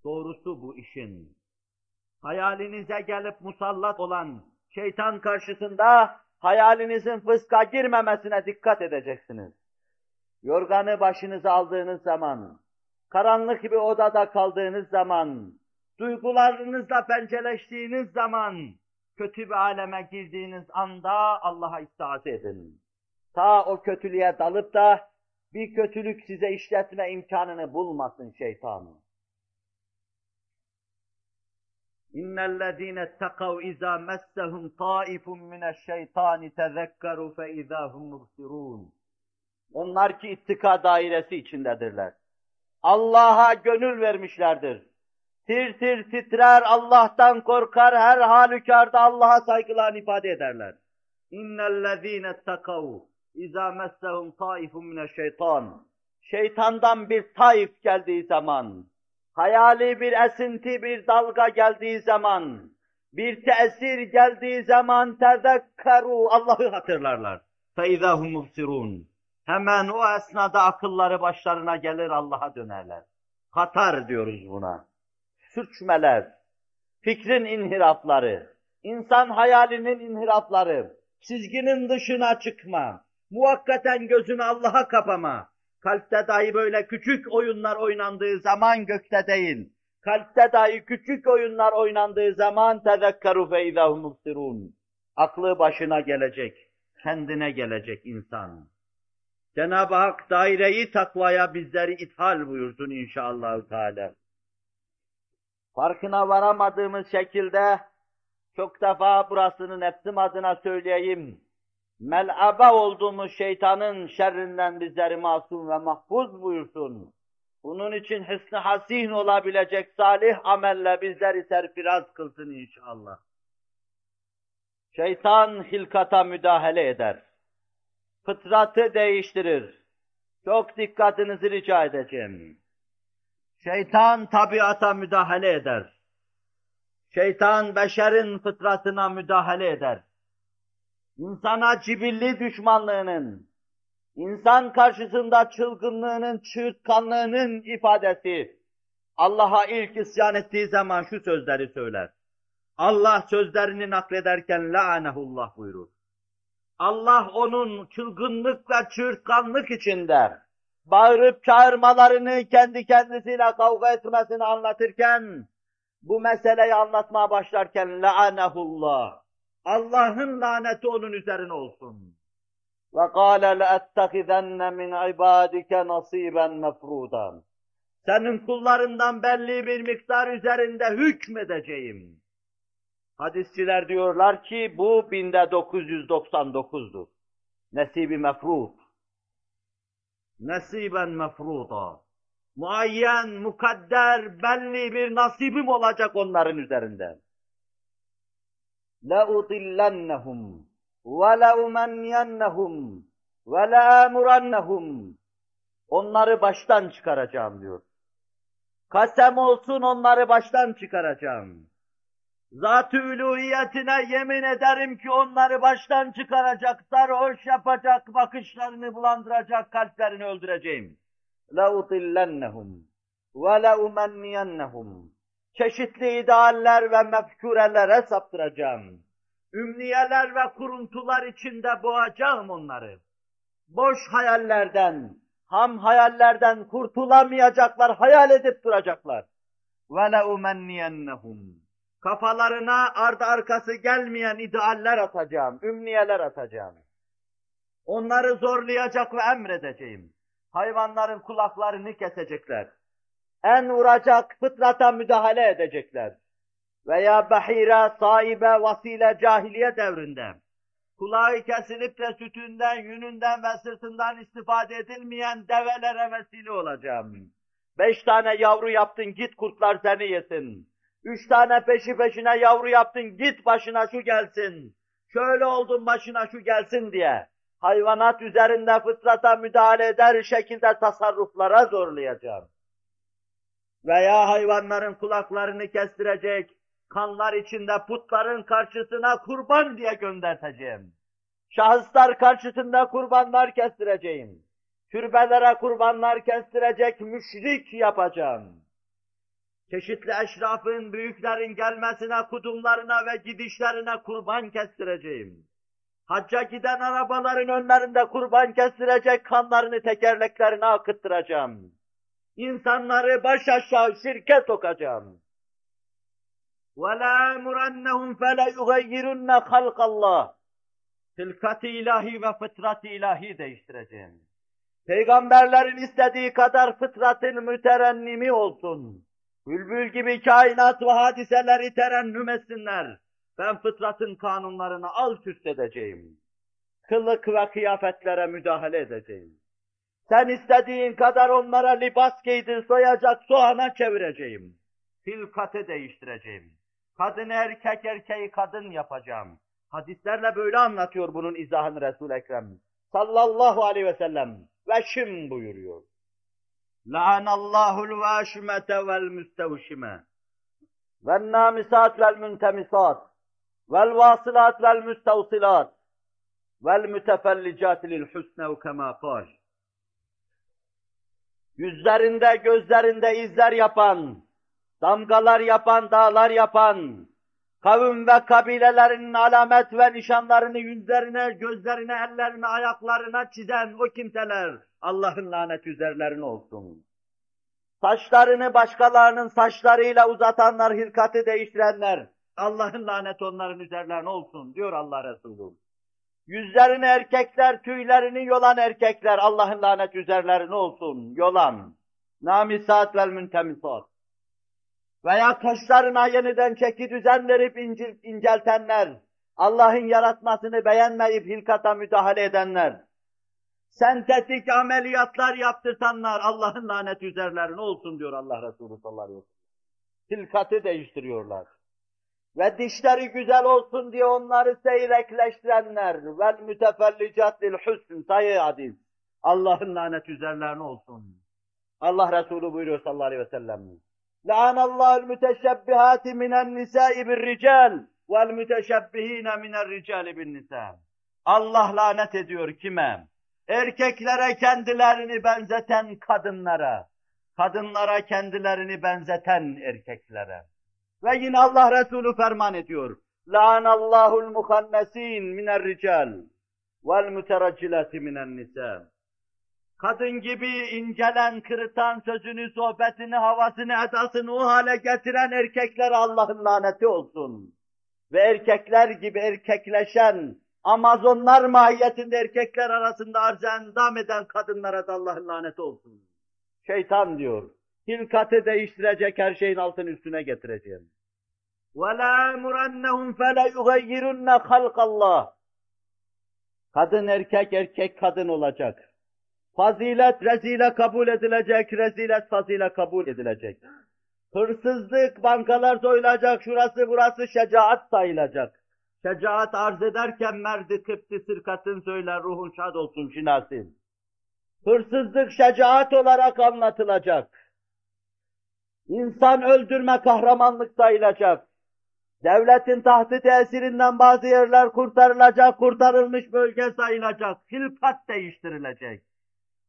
Doğrusu bu işin. Hayalinize gelip musallat olan şeytan karşısında hayalinizin fıska girmemesine dikkat edeceksiniz. Yorganı başınıza aldığınız zaman, karanlık bir odada kaldığınız zaman, duygularınızla pençeleştiğiniz zaman, kötü bir aleme girdiğiniz anda Allah'a istiaze edin. Ta o kötülüğe dalıp da bir kötülük size işletme imkanını bulmasın şeytanın. اِنَّ الَّذ۪ينَ اتَّقَوْا اِذَا مَسَّهُمْ طَائِفٌ مِنَ الشَّيْطَانِ تَذَكَّرُوا فَاِذَا هُمْ مُبْصِرُونَ Onlar ki ittika dairesi içindedirler. Allah'a gönül vermişlerdir. Tir tir titrer, Allah'tan korkar, her halükarda Allah'a saygılarını ifade ederler. اِنَّ الَّذ۪ينَ اتَّقَوْا اِذَا مَسَّهُمْ طَائِفٌ مِنَ الشَّيْطَانِ Şeytandan bir taif geldiği zaman, hayali bir esinti, bir dalga geldiği zaman, bir tesir geldiği zaman tezekkeru Allah'ı hatırlarlar. فَاِذَا هُمْ مُبْصِرُونَ Hemen o esnada akılları başlarına gelir Allah'a dönerler. Katar diyoruz buna. Sürçmeler, fikrin inhirafları, insan hayalinin inhirafları, çizginin dışına çıkma, muvakkaten gözünü Allah'a kapama, kalpte dahi böyle küçük oyunlar oynandığı zaman gökte değil, kalpte dahi küçük oyunlar oynandığı zaman tezekkeru fe izahum. Aklı başına gelecek, kendine gelecek insan. Cenab-ı Hak daireyi takvaya bizleri ithal buyursun inşallah Teala. Farkına varamadığımız şekilde çok defa burasını nefsim adına söyleyeyim. Mel'aba olduğumuz şeytanın şerrinden bizleri masum ve mahfuz buyursun. Bunun için hısn hasin olabilecek salih amelle bizleri serfiraz kılsın inşallah. Şeytan hilkata müdahale eder. Fıtratı değiştirir. Çok dikkatinizi rica edeceğim. Şeytan tabiata müdahale eder. Şeytan beşerin fıtratına müdahale eder. İnsana cibilli düşmanlığının, insan karşısında çılgınlığının, çığırtkanlığının ifadesi, Allah'a ilk isyan ettiği zaman şu sözleri söyler. Allah sözlerini naklederken la'anehullah buyurur. Allah onun çılgınlık ve çığırtkanlık içinde bağırıp çağırmalarını kendi kendisiyle kavga etmesini anlatırken bu meseleyi anlatmaya başlarken la'anehullah Allah'ın laneti onun üzerine olsun. Ve kâle le'ettekizenne min ibadike nasiben mefrudan. Senin kullarından belli bir miktar üzerinde hükmedeceğim. Hadisçiler diyorlar ki bu binde 999'dur. Nesibi mefrud. Nesiben mefruda. Muayyen, mukadder, belli bir nasibim olacak onların üzerinde. لَاُضِلَّنَّهُمْ وَلَاُمَنْيَنَّهُمْ وَلَاَمُرَنَّهُمْ Onları baştan çıkaracağım diyor. Kasem olsun onları baştan çıkaracağım. Zat-ı uluhiyetine yemin ederim ki onları baştan çıkaracak, sarhoş yapacak, bakışlarını bulandıracak, kalplerini öldüreceğim. لَاُضِلَّنَّهُمْ وَلَاُمَنِّيَنَّهُمْ Çeşitli idealler ve mefkurelere saptıracağım. Ümniyeler ve kuruntular içinde boğacağım onları. Boş hayallerden, ham hayallerden kurtulamayacaklar, hayal edip duracaklar. وَلَاُمَنِّيَنَّهُمْ Kafalarına ardı arkası gelmeyen idealler atacağım, ümniyeler atacağım. Onları zorlayacak ve emredeceğim. Hayvanların kulaklarını kesecekler. En vuracak fıtrata müdahale edecekler. Veya bahire, sahibe, vasile cahiliye devrinde. Kulağı kesilip de sütünden, yününden ve sırtından istifade edilmeyen develere vesile olacağım. Beş tane yavru yaptın git kurtlar seni yesin. Üç tane peşi peşine yavru yaptın, git başına şu gelsin. Şöyle oldun başına şu gelsin diye. Hayvanat üzerinde fıtrata müdahale eder şekilde tasarruflara zorlayacağım. Veya hayvanların kulaklarını kestirecek, kanlar içinde putların karşısına kurban diye gönderteceğim. Şahıslar karşısında kurbanlar kestireceğim. Türbelere kurbanlar kestirecek müşrik yapacağım çeşitli eşrafın, büyüklerin gelmesine, kudumlarına ve gidişlerine kurban kestireceğim. Hacca giden arabaların önlerinde kurban kestirecek kanlarını tekerleklerine akıttıracağım İnsanları baş aşağı şirke sokacağım. وَلَا مُرَنَّهُمْ فَلَيُغَيِّرُنَّ خَلْقَ اللّٰهِ Hilkat-ı ilahi ve fıtrat-ı ilahi değiştireceğim. Peygamberlerin istediği kadar fıtratın müterennimi olsun. Bülbül gibi kainat ve hadiseleri terennüm etsinler. Ben fıtratın kanunlarını alt üst edeceğim. Kılık ve kıyafetlere müdahale edeceğim. Sen istediğin kadar onlara libas giydir, soyacak soğana çevireceğim. Hilkatı değiştireceğim. Kadın erkek, erkeği kadın yapacağım. Hadislerle böyle anlatıyor bunun izahını Resul-i Ekrem. Sallallahu aleyhi ve sellem. Veşim buyuruyor. La'anallahul vâşimete vel müstevşime. Vel nâmisat vel müntemisat. Vel vasılat vel müstevsilat. Vel mütefellicat lil husnev kema kâl. Yüzlerinde, gözlerinde izler yapan, damgalar yapan, dağlar yapan, kavim ve kabilelerinin alamet ve nişanlarını yüzlerine, gözlerine, ellerine, ayaklarına çizen o kimseler Allah'ın lanet üzerlerine olsun. Saçlarını başkalarının saçlarıyla uzatanlar, hilkatı değiştirenler, Allah'ın laneti onların üzerlerine olsun diyor Allah Resulü. Yüzlerini erkekler, tüylerini yolan erkekler, Allah'ın lanet üzerlerine olsun, yolan. Namisat vel müntemisat. Veya kaşlarına yeniden çeki düzen verip incil, inceltenler, Allah'ın yaratmasını beğenmeyip hilkata müdahale edenler, sentetik ameliyatlar yaptırtanlar, Allah'ın lanet üzerlerine olsun diyor Allah Resulü sallallahu aleyhi ve sellem. Hilkatı değiştiriyorlar ve dişleri güzel olsun diye onları seyrekleştirenler ve mütefellicat lil husn sayı hadis. Allah'ın lanet üzerlerine olsun. Allah Resulü buyuruyor sallallahu aleyhi ve sellem. La'anallahul müteşebbihati minen nisa'i bir rical vel müteşebbihine minen ricali bin nisa. Allah lanet ediyor kime? Erkeklere kendilerini benzeten kadınlara. Kadınlara kendilerini benzeten erkeklere. Ve yine Allah Resulü ferman ediyor. La'anallahul muhannesin miner rical vel muteraccilati minen nisa. Kadın gibi incelen, kırıtan sözünü, sohbetini, havasını, edasını o hale getiren erkekler Allah'ın laneti olsun. Ve erkekler gibi erkekleşen, Amazonlar mahiyetinde erkekler arasında arz endam eden kadınlara da Allah'ın laneti olsun. Şeytan diyor, hilkatı değiştirecek her şeyin altını üstüne getireceğim. وَلَا مُرَنَّهُمْ فَلَيُغَيِّرُنَّ خَلْقَ اللّٰهِ Kadın erkek, erkek kadın olacak. Fazilet rezile kabul edilecek, rezilet fazile kabul edilecek. Hırsızlık, bankalar soyulacak, şurası burası şecaat sayılacak. Şecaat arz ederken merdi kıpti sırkatın söyler, ruhun şad olsun şinasin. Hırsızlık şecaat olarak anlatılacak. İnsan öldürme kahramanlık sayılacak. Devletin tahtı tesirinden bazı yerler kurtarılacak, kurtarılmış bölge sayılacak. Hilkat değiştirilecek.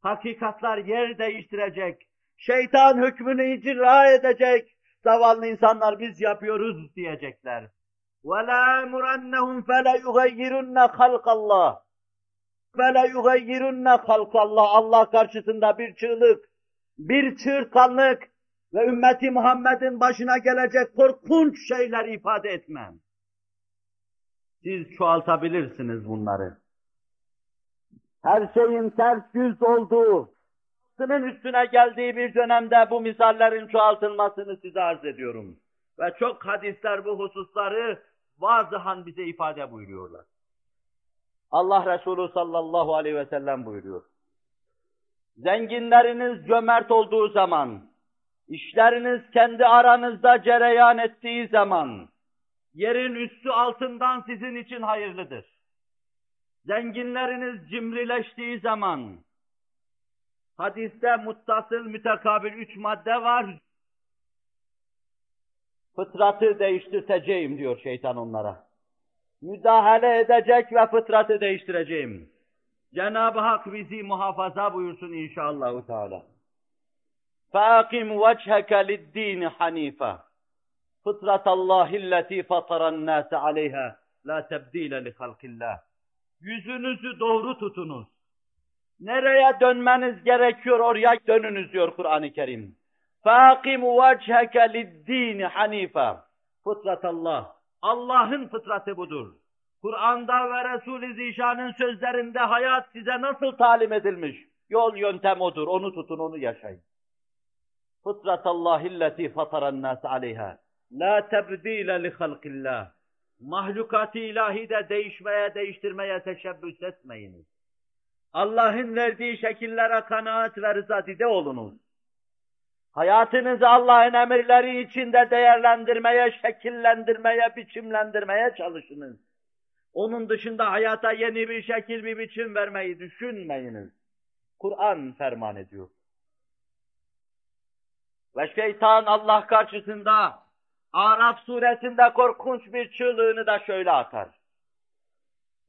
Hakikatlar yer değiştirecek. Şeytan hükmünü icra edecek. Zavallı insanlar biz yapıyoruz diyecekler. وَلَا مُرَنَّهُمْ فَلَيُغَيِّرُنَّ خَلْقَ اللّٰهِ فَلَيُغَيِّرُنَّ خَلْقَ اللّٰهِ Allah karşısında bir çığlık, bir çığırtkanlık ve ümmeti Muhammed'in başına gelecek korkunç şeyler ifade etmem. Siz çoğaltabilirsiniz bunları her şeyin ters yüz olduğu, sının üstüne geldiği bir dönemde bu misallerin çoğaltılmasını size arz ediyorum. Ve çok hadisler bu hususları vazihan bize ifade buyuruyorlar. Allah Resulü sallallahu aleyhi ve sellem buyuruyor. Zenginleriniz cömert olduğu zaman, işleriniz kendi aranızda cereyan ettiği zaman, yerin üstü altından sizin için hayırlıdır. Zenginleriniz cimrileştiği zaman, hadiste muttasıl mütekabil üç madde var. Fıtratı değiştirteceğim diyor şeytan onlara. Müdahale edecek ve fıtratı değiştireceğim. Cenab-ı Hak bizi muhafaza buyursun inşallah. Teala. فَاقِمْ وَجْهَكَ لِلدِّينِ حَنِيفًا فِطْرَةَ اللّٰهِ الَّتِي فَطَرَ النَّاسَ عَلَيْهَا لَا تَبْد۪يلَ لِخَلْقِ اللّٰهِ Yüzünüzü doğru tutunuz. Nereye dönmeniz gerekiyor oraya dönünüz diyor Kur'an-ı Kerim. فَاقِمْ وَجْهَكَ لِلدِّينِ حَن۪يفًا Fıtrat Allah. Allah'ın fıtratı budur. Kur'an'da ve Resul-i Zişan'ın sözlerinde hayat size nasıl talim edilmiş? Yol yöntem odur. Onu tutun, onu yaşayın. Fıtrat Allahilleti fataran nas aleyha. La tebdile li halqillah. Mahlukat-ı ilahide değişmeye, değiştirmeye teşebbüs etmeyiniz. Allah'ın verdiği şekillere kanaat ve rızadide olunuz. Hayatınızı Allah'ın emirleri içinde değerlendirmeye, şekillendirmeye, biçimlendirmeye çalışınız. Onun dışında hayata yeni bir şekil, bir biçim vermeyi düşünmeyiniz. Kur'an ferman ediyor. Ve şeytan Allah karşısında Araf suresinde korkunç bir çığlığını da şöyle atar.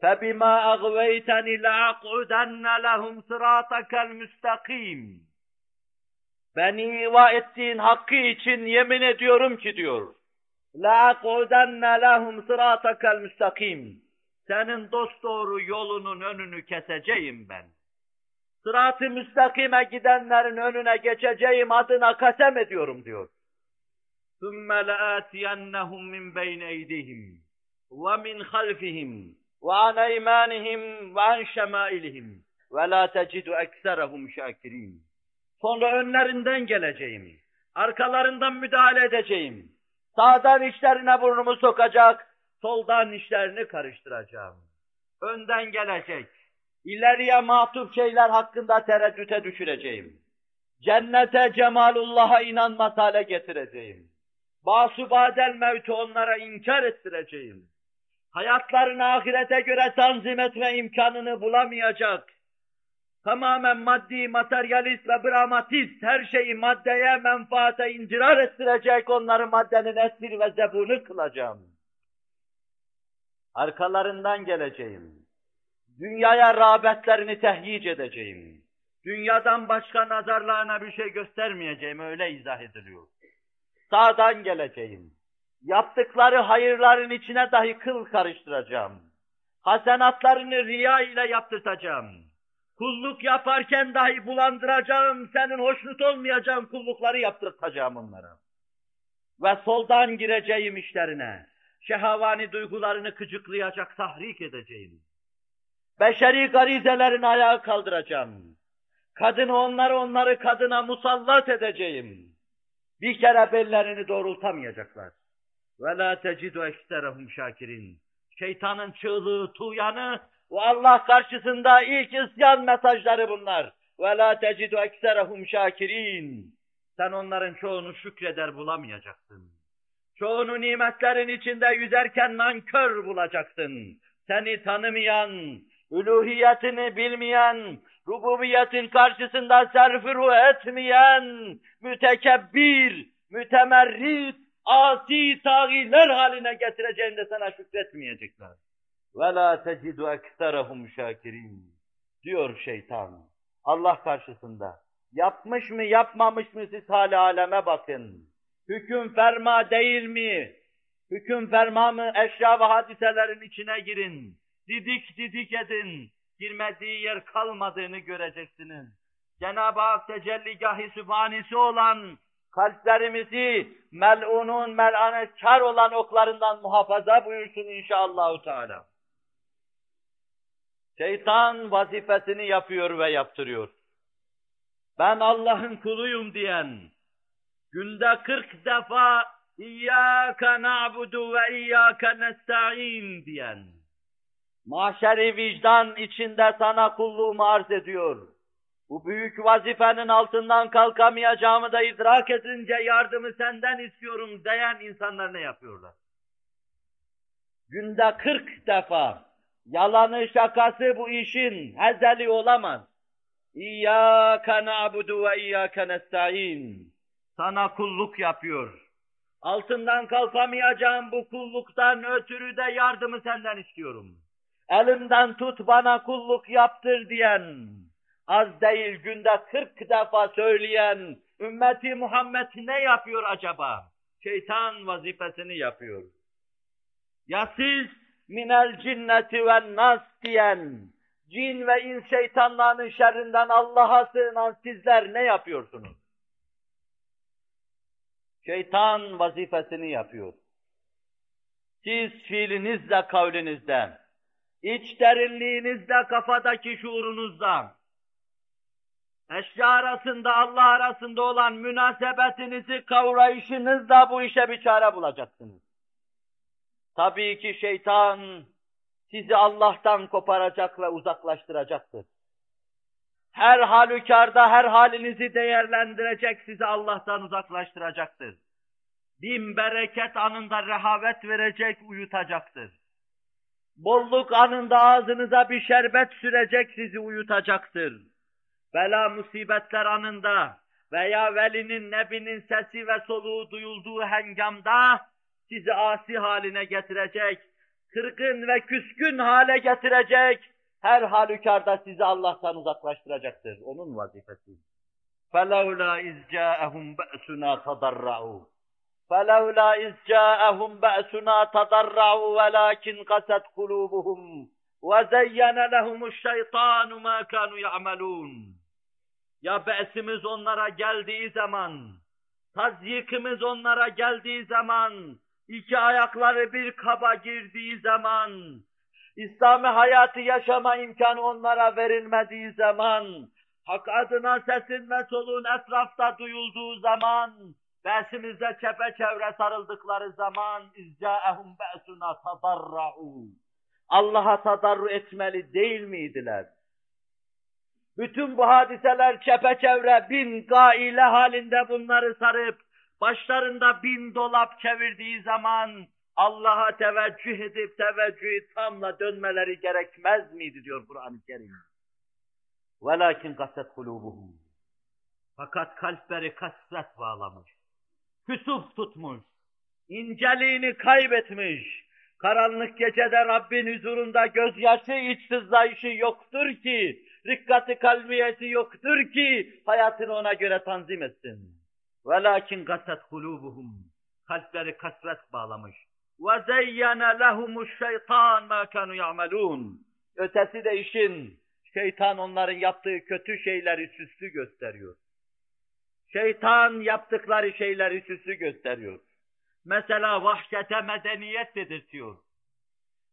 فَبِمَا أَغْوَيْتَنِ لَأَقْعُدَنَّ لَهُمْ صِرَاطَكَ الْمُسْتَقِيمِ Beni iva ettiğin hakkı için yemin ediyorum ki diyor. لَاَقْعُدَنَّ لَهُمْ صِرَاطَكَ الْمُسْتَقِيمِ Senin dosdoğru yolunun önünü keseceğim ben. Sırat-ı müstakime gidenlerin önüne geçeceğim adına kasem ediyorum diyor. ثُمَّ لَآتِيَنَّهُمْ مِنْ بَيْنِ اَيْدِهِمْ وَمِنْ خَلْفِهِمْ وَعَنْ اَيْمَانِهِمْ وَعَنْ شَمَائِلِهِمْ وَلَا تَجِدُ اَكْسَرَهُمْ شَاكِرِينَ Sonra önlerinden geleceğim. Arkalarından müdahale edeceğim. Sağdan işlerine burnumu sokacak, soldan işlerini karıştıracağım. Önden gelecek. İleriye matuf şeyler hakkında tereddüte düşüreceğim. Cennete cemalullah'a inanmaz hale getireceğim. Basubadel mevtü onlara inkar ettireceğim. Hayatlarını ahirete göre tanzim etme imkanını bulamayacak. Tamamen maddi, materyalist ve dramatist her şeyi maddeye, menfaate indirar ettirecek onları maddenin esir ve zebunu kılacağım. Arkalarından geleceğim. Dünyaya rağbetlerini tehyic edeceğim. Dünyadan başka nazarlarına bir şey göstermeyeceğim, öyle izah ediliyor. Sağdan geleceğim. Yaptıkları hayırların içine dahi kıl karıştıracağım. Hasenatlarını riya ile yaptırtacağım. Kulluk yaparken dahi bulandıracağım, senin hoşnut olmayacağın kullukları yaptırtacağım onlara. Ve soldan gireceğim işlerine. Şehavani duygularını kıcıklayacak, tahrik edeceğim. Beşeri garizelerini ayağa kaldıracağım. Kadını onları onları kadına musallat edeceğim. Bir kere bellerini doğrultamayacaklar. Ve la tecidu ekserehum şakirin. Şeytanın çığlığı, tuğyanı ve Allah karşısında ilk isyan mesajları bunlar. Ve la tecidu ekserehum şakirin. Sen onların çoğunu şükreder bulamayacaksın. Çoğunu nimetlerin içinde yüzerken nankör bulacaksın. Seni tanımayan, üluhiyetini bilmeyen, rububiyetin karşısında serfiru etmeyen, mütekebbir, mütemerrit, asi tağiler haline getireceğinde sana şükretmeyecekler. وَلَا تَجِدُ اَكْثَرَهُمْ شَاكِرِينَ diyor şeytan. Allah karşısında. Yapmış mı yapmamış mı siz hali aleme bakın. Hüküm ferma değil mi? Hüküm ferma mı? Eşya ve hadiselerin içine girin. Didik didik edin. Girmediği yer kalmadığını göreceksiniz. Cenab-ı Hak tecelligahi sübhanesi olan kalplerimizi mel'unun mel'anetkar olan oklarından muhafaza buyursun inşallahü teala. Şeytan vazifesini yapıyor ve yaptırıyor. Ben Allah'ın kuluyum diyen, günde kırk defa İyyâke na'budu ve iyyâke nesta'in diyen, mahşeri vicdan içinde sana kulluğumu arz ediyor. Bu büyük vazifenin altından kalkamayacağımı da idrak edince yardımı senden istiyorum diyen insanlar ne yapıyorlar? Günde kırk defa yalanı şakası bu işin hezeli olamaz. İyyâke na'budu ve iyyâke nesta'in. Sana kulluk yapıyor. Altından kalkamayacağım bu kulluktan ötürü de yardımı senden istiyorum. Elimden tut bana kulluk yaptır diyen, az değil günde kırk defa söyleyen, Ümmeti Muhammed ne yapıyor acaba? Şeytan vazifesini yapıyor. Ya siz minel cinneti ve nas diyen, cin ve ins şeytanlarının şerrinden Allah'a sığınan sizler ne yapıyorsunuz? Şeytan vazifesini yapıyor. Siz fiilinizle, kavlinizde, iç derinliğinizde, kafadaki şuurunuzda, eşya arasında, Allah arasında olan münasebetinizi, kavrayışınızla bu işe bir çare bulacaksınız. Tabii ki şeytan sizi Allah'tan koparacak ve uzaklaştıracaktır. Her halükarda her halinizi değerlendirecek, sizi Allah'tan uzaklaştıracaktır. Bin bereket anında rehavet verecek, uyutacaktır. Bolluk anında ağzınıza bir şerbet sürecek, sizi uyutacaktır. Bela musibetler anında veya velinin, nebinin sesi ve soluğu duyulduğu hengamda sizi asi haline getirecek, kırgın ve küskün hale getirecek, her halükarda sizi Allah'tan uzaklaştıracaktır. Onun vazifesi. فَلَوْلَا اِذْ جَاءَهُمْ بَأْسُنَا تَضَرَّعُوا فَلَوْلَا اِذْ جَاءَهُمْ بَأْسُنَا تَضَرَّعُوا وَلَاكِنْ قَسَتْ قُلُوبُهُمْ وَزَيَّنَ لَهُمُ الشَّيْطَانُ مَا كَانُوا يَعْمَلُونَ. Ya be'simiz onlara geldiği zaman, tazyikimiz onlara geldiği zaman, iki ayakları bir kaba girdiği zaman, İslami hayatı yaşama imkanı onlara verilmediği zaman, hak adına sesin ve soluğun etrafta duyulduğu zaman, besimizde çepeçevre sarıldıkları zaman, اِزْجَاءَهُمْ بَأْسُنَا تَضَرَّعُوا Allah'a tadarru etmeli değil miydiler? Bütün bu hadiseler çepeçevre bin gaile halinde bunları sarıp, başlarında bin dolap çevirdiği zaman, Allah'a teveccüh edip teveccühü tamla dönmeleri gerekmez miydi diyor Kur'an-ı Kerim. وَلَكِنْ قَسَتْ قُلُوبُهُمْ Fakat kalpleri kasvet bağlamış. küsuf tutmuş, inceliğini kaybetmiş, karanlık gecede Rabbin huzurunda gözyaşı iç sızlayışı yoktur ki, rikkati kalbiyesi yoktur ki hayatını ona göre tanzim etsin. وَلَاكِنْ قَسَتْ قُلُوبُهُمْ Kalpleri kasvet bağlamış. وَزَيَّنَ لَهُمُ الشَّيْطَانَ مَا كَانُوا يَعْمَلُونَ Ötesi de işin, şeytan onların yaptığı kötü şeyleri süslü gösteriyor. Şeytan yaptıkları şeyleri süslü gösteriyor. Mesela vahşete medeniyet dedirtiyor.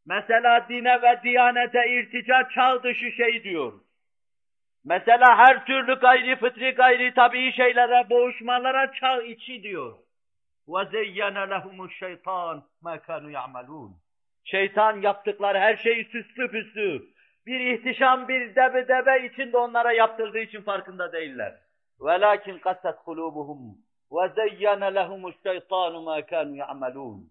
Mesela dine ve diyanete irtica çağ dışı şey diyor. Mesela her türlü gayri fıtri gayri tabii şeylere boğuşmalara çağ içi diyor. وَزَيَّنَ لَهُمُ الشَّيْطَانِ مَا كَانُوا يَعْمَلُونَ Şeytan yaptıkları her şeyi süslü püslü, bir ihtişam, bir debe debe içinde onlara yaptırdığı için farkında değiller. وَلَاكِنْ قَسَتْ قُلُوبُهُمْ وَزَيَّنَ لَهُمُ الشَّيْطَانُ مَا كَانُوا يَعْمَلُونَ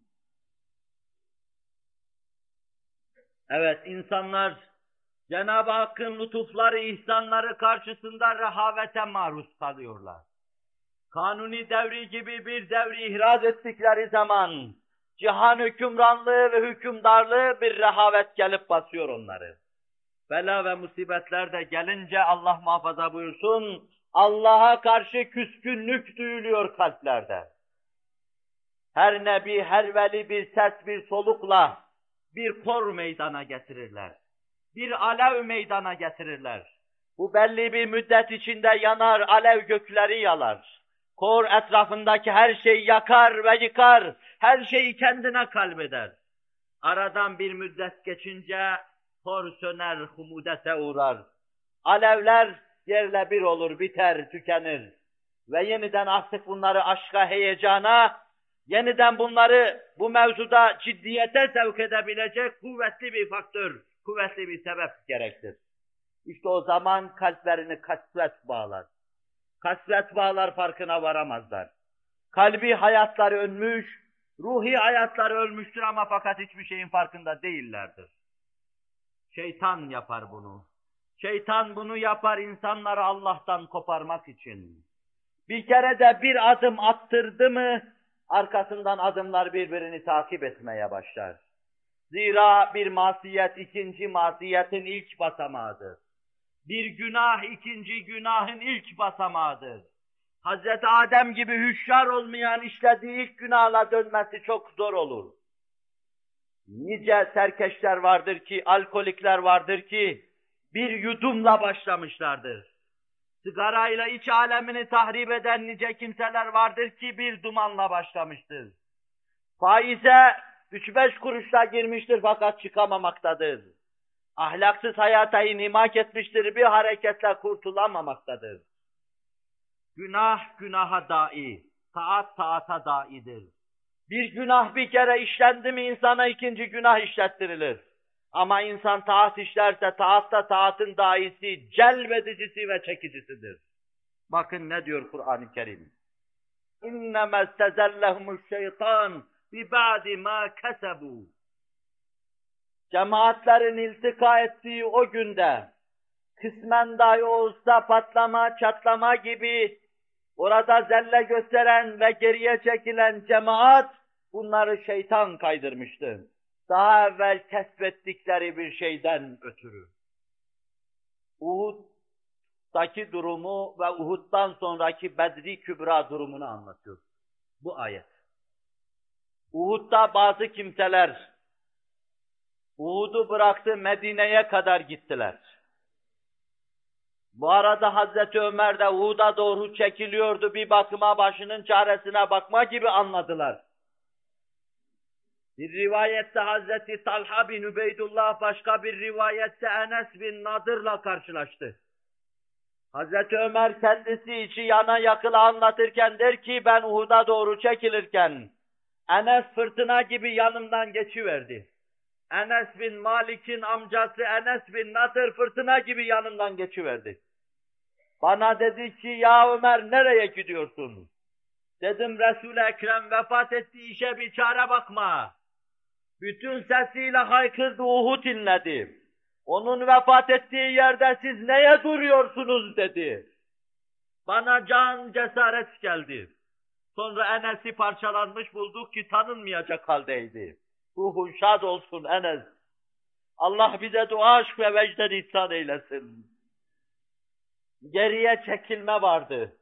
Evet insanlar Cenab-ı Hakk'ın lütufları, ihsanları karşısında rehavete maruz kalıyorlar. Kanuni devri gibi bir devri ihraz ettikleri zaman cihan hükümranlığı ve hükümdarlığı bir rehavet gelip basıyor onları. Bela ve musibetler de gelince Allah muhafaza buyursun, Allah'a karşı küskünlük duyuluyor kalplerde. Her nebi, her veli bir ses, bir solukla bir kor meydana getirirler. Bir alev meydana getirirler. Bu belli bir müddet içinde yanar, alev gökleri yalar. Kor etrafındaki her şeyi yakar ve yıkar, her şeyi kendine kalbeder. Aradan bir müddet geçince kor söner, humudete uğrar. Alevler yerle bir olur, biter, tükenir. Ve yeniden artık bunları aşka, heyecana, yeniden bunları bu mevzuda ciddiyete sevk edebilecek kuvvetli bir faktör, kuvvetli bir sebep gerektir. İşte o zaman kalplerini kasvet bağlar. Kasvet bağlar farkına varamazlar. Kalbi hayatları ölmüş, ruhi hayatları ölmüştür ama fakat hiçbir şeyin farkında değillerdir. Şeytan yapar bunu. Şeytan bunu yapar insanları Allah'tan koparmak için. Bir kere de bir adım attırdı mı, arkasından adımlar birbirini takip etmeye başlar. Zira bir masiyet ikinci masiyetin ilk basamağıdır. Bir günah ikinci günahın ilk basamağıdır. Hazreti Adem gibi hüşyar olmayan işlediği ilk günahla dönmesi çok zor olur. Nice serkeşler vardır ki, alkolikler vardır ki, bir yudumla başlamışlardır. Sigarayla iç alemini tahrip eden nice kimseler vardır ki bir dumanla başlamıştır. Faize üç beş kuruşla girmiştir fakat çıkamamaktadır. Ahlaksız hayata inhimak etmiştir bir hareketle kurtulamamaktadır. Günah günaha dai, taat taata daidir. Bir günah bir kere işlendi mi insana ikinci günah işlettirilir. Ama insan taat işlerse taat da taatın daisi, celbedicisi ve çekicisidir. Bakın ne diyor Kur'an-ı Kerim. Stezellehumuş şeytan bi ba'di ma kesebu. Cemaatlerin iltika ettiği o günde kısmen dahi olsa patlama, çatlama gibi orada zelle gösteren ve geriye çekilen cemaat bunları şeytan kaydırmıştı. Daha evvel kesbettikleri bir şeyden ötürü. Uhud'daki durumu ve Uhud'dan sonraki Bedri Kübra durumunu anlatıyor. Bu ayet. Uhud'da bazı kimseler Uhud'u bıraktı Medine'ye kadar gittiler. Bu arada Hazreti Ömer de Uhud'a doğru çekiliyordu. Bir bakıma başının çaresine bakma gibi anladılar. Bir rivayette Hazreti Talha bin Übeydullah, başka bir rivayette Enes bin Nadır'la karşılaştı. Hazreti Ömer kendisi içi yana yakıla anlatırken der ki ben Uhud'a doğru çekilirken Enes fırtına gibi yanımdan geçiverdi. Enes bin Malik'in amcası Enes bin Nadır fırtına gibi yanımdan geçiverdi. Bana dedi ki ya Ömer nereye gidiyorsun? Dedim Resul-i Ekrem vefat etti işe bir çare bakma. Bütün sesiyle haykırdı Uhud inledi. Onun vefat ettiği yerde siz neye duruyorsunuz dedi. Bana can cesaret geldi. Sonra Enes'i parçalanmış bulduk ki tanınmayacak haldeydi. Ruhun şad olsun Enes. Allah bize dua aşk ve vecden ihsan eylesin. Geriye çekilme vardı.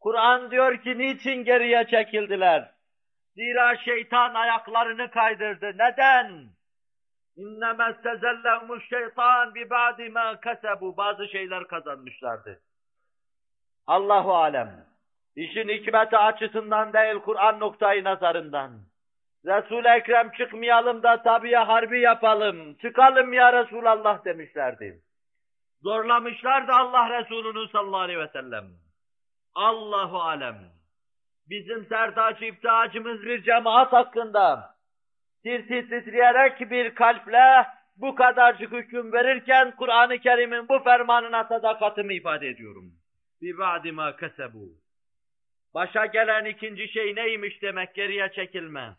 Kur'an diyor ki niçin geriye çekildiler? Zira şeytan ayaklarını kaydırdı. Neden? İnnemâ stezellehumuş şeytan ba'di mâ kesebu. Bazı şeyler kazanmışlardı. Allahu alem. İşin hikmeti açısından değil Kur'an noktayı nazarından. Resul-i Ekrem çıkmayalım da tabiye harbi yapalım. Çıkalım ya Resulallah demişlerdi. Zorlamışlardı Allah Resulü'nü sallallahu aleyhi ve sellem. Allahu alem. Bizim serdaç iptihacımız bir cemaat hakkında tir titreyerek bir kalple bu kadarcık hüküm verirken Kur'an-ı Kerim'in bu fermanına sadakatimi ifade ediyorum. Bir ba'dima kesebu. Başa gelen ikinci şey neymiş demek geriye çekilme.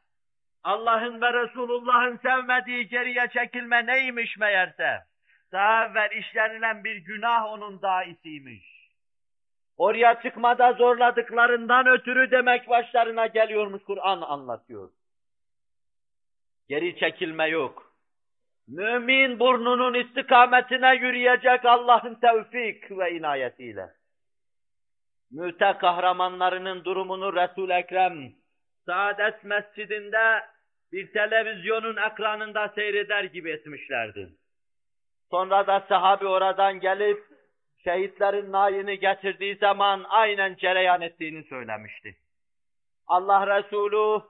Allah'ın ve Resulullah'ın sevmediği geriye çekilme neymiş meğerse. Daha evvel işlenilen bir günah onun daisiymiş. Oraya çıkmada zorladıklarından ötürü demek başlarına geliyormuş Kur'an anlatıyor. Geri çekilme yok. Mümin burnunun istikametine yürüyecek Allah'ın tevfik ve inayetiyle. Müte kahramanlarının durumunu Resul-i Ekrem Saadet Mescidinde bir televizyonun ekranında seyreder gibi etmişlerdi. Sonra da sahabi oradan gelip şehitlerin nayını getirdiği zaman aynen cereyan ettiğini söylemişti. Allah Resulü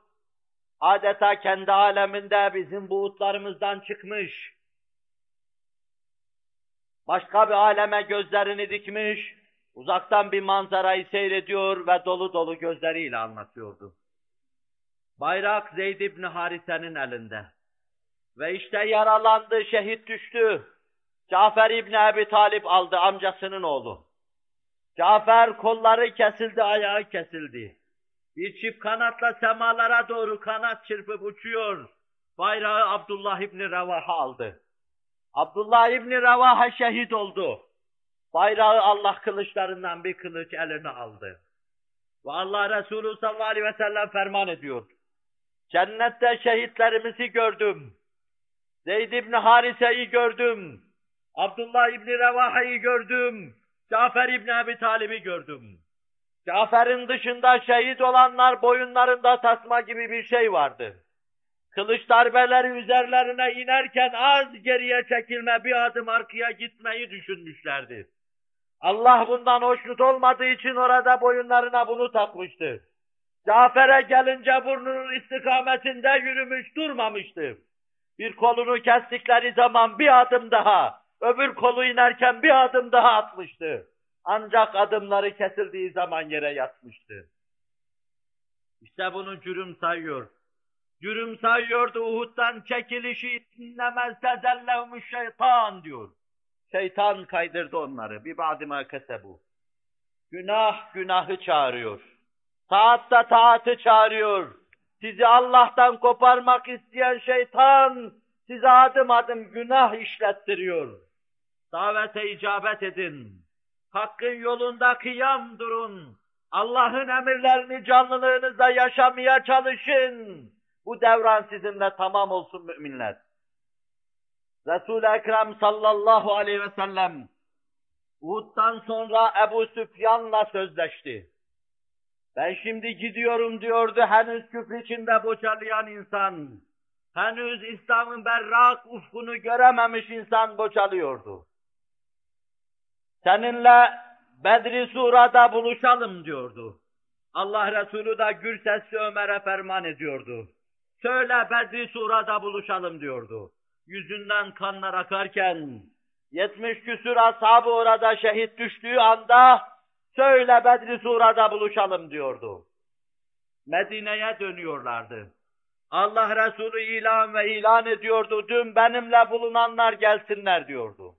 adeta kendi aleminde bizim buğutlarımızdan çıkmış, başka bir aleme gözlerini dikmiş, uzaktan bir manzarayı seyrediyor ve dolu dolu gözleriyle anlatıyordu. Bayrak Zeyd İbni Harise'nin elinde. Ve işte yaralandı, şehit düştü. Cafer İbni Ebi Talip aldı, amcasının oğlu. Cafer kolları kesildi, ayağı kesildi. Bir çift kanatla semalara doğru kanat çırpıp uçuyor. Bayrağı Abdullah İbni Revaha aldı. Abdullah İbni Revaha şehit oldu. Bayrağı Allah kılıçlarından bir kılıç eline aldı. Ve Allah Resulü sallallahu aleyhi ve sellem ferman ediyor. Cennette şehitlerimizi gördüm. Zeyd İbni Harise'yi gördüm. Abdullah İbni Revaha'yı gördüm. Cafer İbni Ebi Talib'i gördüm. Cafer'in dışında şehit olanlar boyunlarında tasma gibi bir şey vardı. Kılıç darbeleri üzerlerine inerken az geriye çekilme bir adım arkaya gitmeyi düşünmüşlerdi. Allah bundan hoşnut olmadığı için orada boyunlarına bunu takmıştı. Cafer'e gelince burnunun istikametinde yürümüş durmamıştı. Bir kolunu kestikleri zaman bir adım daha, öbür kolu inerken bir adım daha atmıştı. Ancak adımları kesildiği zaman yere yatmıştı. İşte bunu cürüm sayıyor. Cürüm sayıyordu Uhud'dan çekilişi innemez tezellevmüş şeytan diyor. Şeytan kaydırdı onları. Bir badima kesebu. Günah günahı çağırıyor. Taat da taatı çağırıyor. Sizi Allah'tan koparmak isteyen şeytan size adım adım günah işlettiriyor. Davete icabet edin. Hakkın yolunda kıyam durun. Allah'ın emirlerini canlılığınızda yaşamaya çalışın. Bu devran sizinle tamam olsun müminler. Resul-i Ekrem sallallahu aleyhi ve sellem Uhud'dan sonra Ebu Süfyan'la sözleşti. Ben şimdi gidiyorum diyordu henüz küfür içinde boçalayan insan. Henüz İslam'ın berrak ufkunu görememiş insan boçalıyordu. Seninle Bedri Sura'da buluşalım diyordu. Allah Resulü de gür sesli Ömer'e ferman ediyordu. Söyle Bedri Sura'da buluşalım diyordu. Yüzünden kanlar akarken, yetmiş küsür ashabı orada şehit düştüğü anda, söyle Bedri Sura'da buluşalım diyordu. Medine'ye dönüyorlardı. Allah Resulü ilan ve ilan ediyordu, dün benimle bulunanlar gelsinler diyordu.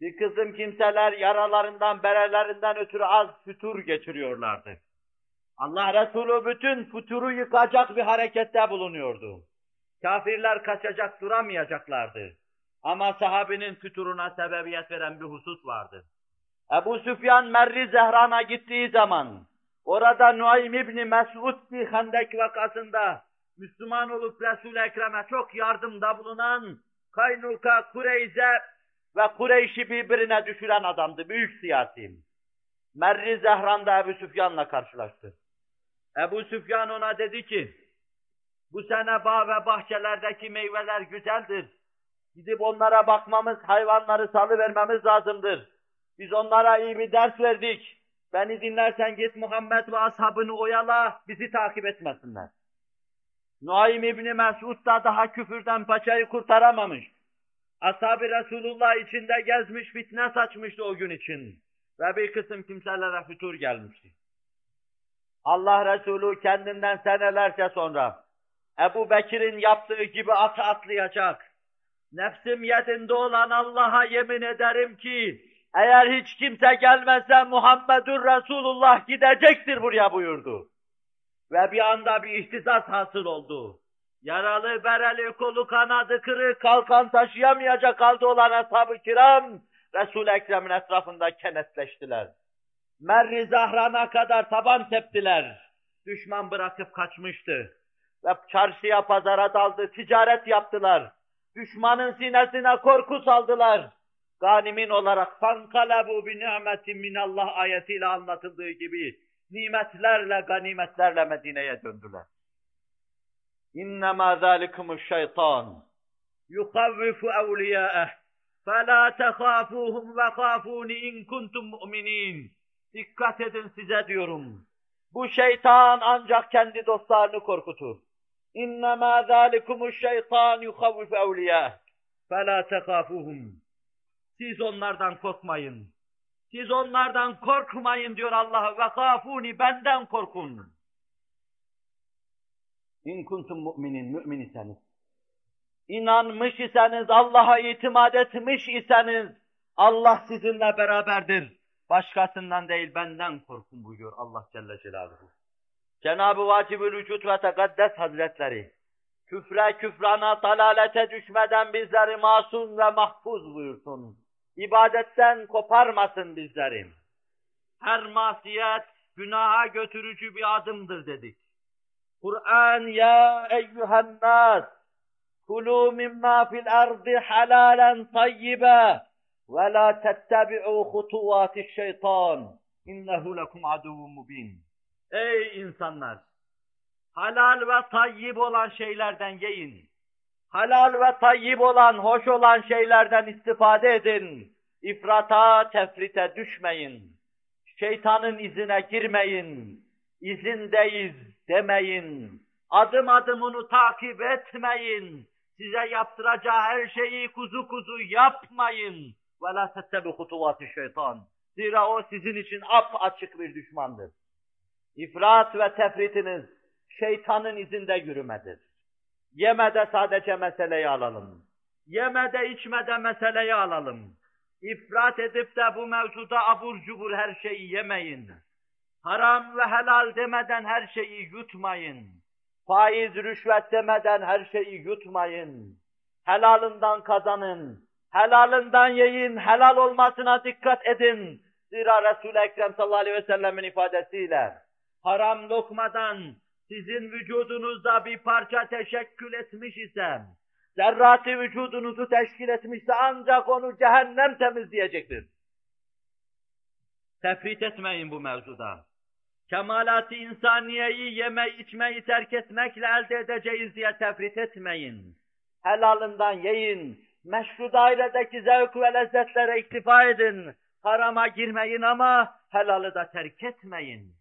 Bir kısım kimseler yaralarından, berelerinden ötürü az fütur geçiriyorlardı. Allah Resulü bütün futuru yıkacak bir harekette bulunuyordu. Kafirler kaçacak duramayacaklardı. Ama sahabinin füturuna sebebiyet veren bir husus vardı. Ebu Süfyan Merri Zehran'a gittiği zaman orada Nuaym İbni Mesud bir Hendek vakasında Müslüman olup Resul-i Ekrem'e çok yardımda bulunan Kaynuka, Kureyze ve Kureyş'i birbirine düşüren adamdı. Büyük siyasi. Merri Zehran'da Ebu Süfyan'la karşılaştı. Ebu Süfyan ona dedi ki, bu sene bağ ve bahçelerdeki meyveler güzeldir. Gidip onlara bakmamız, hayvanları salıvermemiz lazımdır. Biz onlara iyi bir ders verdik. Beni dinlersen git Muhammed ve ashabını oyala, bizi takip etmesinler. Nuaym İbni Mesud da daha küfürden paçayı kurtaramamış. Ashab-ı Resulullah içinde gezmiş, fitne saçmıştı o gün için. Ve bir kısım kimselere fütur gelmişti. Allah Resulü kendinden senelerce sonra Ebu Bekir'in yaptığı gibi atı atlayacak. Nefsim yedinde olan Allah'a yemin ederim ki eğer hiç kimse gelmezse Muhammedur Resulullah gidecektir buraya buyurdu. Ve bir anda bir ihtisas hasıl oldu. Yaralı, bereli, kolu kanadı kırık, kalkan taşıyamayacak halde olan ashab-ı kiram, Resul-i Ekrem'in etrafında kenetleştiler. Merri Zahran'a kadar taban teptiler. Düşman bırakıp kaçmıştı. Ve çarşıya, pazara daldı, ticaret yaptılar. Düşmanın sinesine korku saldılar. Ganimin olarak fankalabu bi ni'metin minallah ayetiyle anlatıldığı gibi nimetlerle, ganimetlerle Medine'ye döndüler. İnnemâ zâlikumuş şeytan. Yukavvifu evliyâeh. Fela tehâfûhum ve kâfûni in kuntum mu'minîn. Dikkat edin size diyorum. Bu şeytan ancak kendi dostlarını korkutur. İnnemâ zâlikumuş şeytan yukavvifu evliyâeh. Fela tehâfûhum. Siz onlardan korkmayın. Siz onlardan korkmayın diyor Allah ve kâfûni benden korkun. İn kuntum mu'minin, mümin iseniz. İnanmış iseniz, Allah'a itimat etmiş iseniz, Allah sizinle beraberdir. Başkasından değil benden korkun buyuruyor Allah Celle Celaluhu. Cenab-ı Vacibül Vücut ve Tekaddes Hazretleri, küfre küfrana dalalete düşmeden bizleri masum ve mahfuz buyursun. İbadetten koparmasın bizleri. Her masiyet günaha götürücü bir adımdır dedik. Kur'an ya eyyühen nas kulu mimma fil ardı halalen tayyiba ve la tettebi'u hutuvati şeytan. innehu lekum aduvun mubin. Ey insanlar! Halal ve tayyib olan şeylerden yiyin. Halal ve tayyib olan, hoş olan şeylerden istifade edin. İfrata, tefrite düşmeyin. Şeytanın izine girmeyin. İzindeyiz demeyin. Adım adım onu takip etmeyin. Size yaptıracağı her şeyi kuzu kuzu yapmayın. Ve la tettebi hutuvati şeytan. Zira o sizin için ap açık bir düşmandır. İfrat ve tefritiniz şeytanın izinde yürümedir. Yemede sadece meseleyi alalım. Yemede içmede meseleyi alalım. İfrat edip de bu mevzuda abur cubur her şeyi yemeyin. Haram ve helal demeden her şeyi yutmayın. Faiz, rüşvet demeden her şeyi yutmayın. Helalından kazanın. Helalından yiyin, helal olmasına dikkat edin. Zira Resul-i Ekrem sallallahu aleyhi ve sellemin ifadesiyle haram lokmadan sizin vücudunuzda bir parça teşekkül etmiş ise, zerratı vücudunuzu teşkil etmişse ancak onu cehennem temizleyecektir. Tefrit etmeyin bu mevzuda. Kemalat-ı insaniyeyi yeme içmeyi terk etmekle elde edeceğiz diye tefrit etmeyin. Helalından yiyin, meşru dairedeki zevk ve lezzetlere iktifa edin. Harama girmeyin ama helalı da terk etmeyin.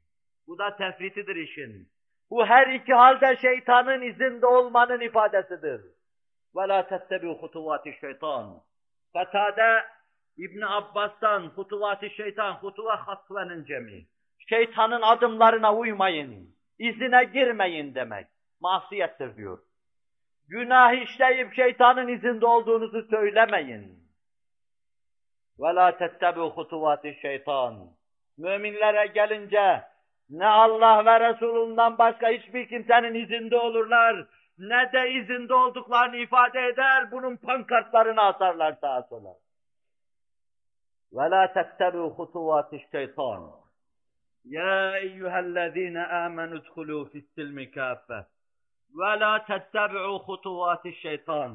Bu da tefritidir işin. Bu her iki halde şeytanın izinde olmanın ifadesidir. وَلَا تَتَّبِعُ خُطُوَاتِ şeytan. Katade İbn Abbas'tan hutuvat-ı şeytan, hutuva hatvenin cemi. Şeytanın adımlarına uymayın, izine girmeyin demek. Masiyettir diyor. Günah işleyip şeytanın izinde olduğunuzu söylemeyin. وَلَا تَتَّبِعُ خُطُوَاتِ şeytan. Müminlere gelince ne Allah ve Resulünden başka hiçbir kimsenin izinde olurlar, ne de izinde olduklarını ifade eder, bunun pankartlarını atarlar sağa sola. وَلَا تَتَّبِعُ خُطُوَاتِ الشَّيْطَانِ يَا اَيُّهَا الَّذ۪ينَ آمَنُوا ادْخُلُوا فِي السِّلْمِ كَافَّةً وَلَا تَتَّبِعُوا خُطُوَاتِ الشَّيْطَانِ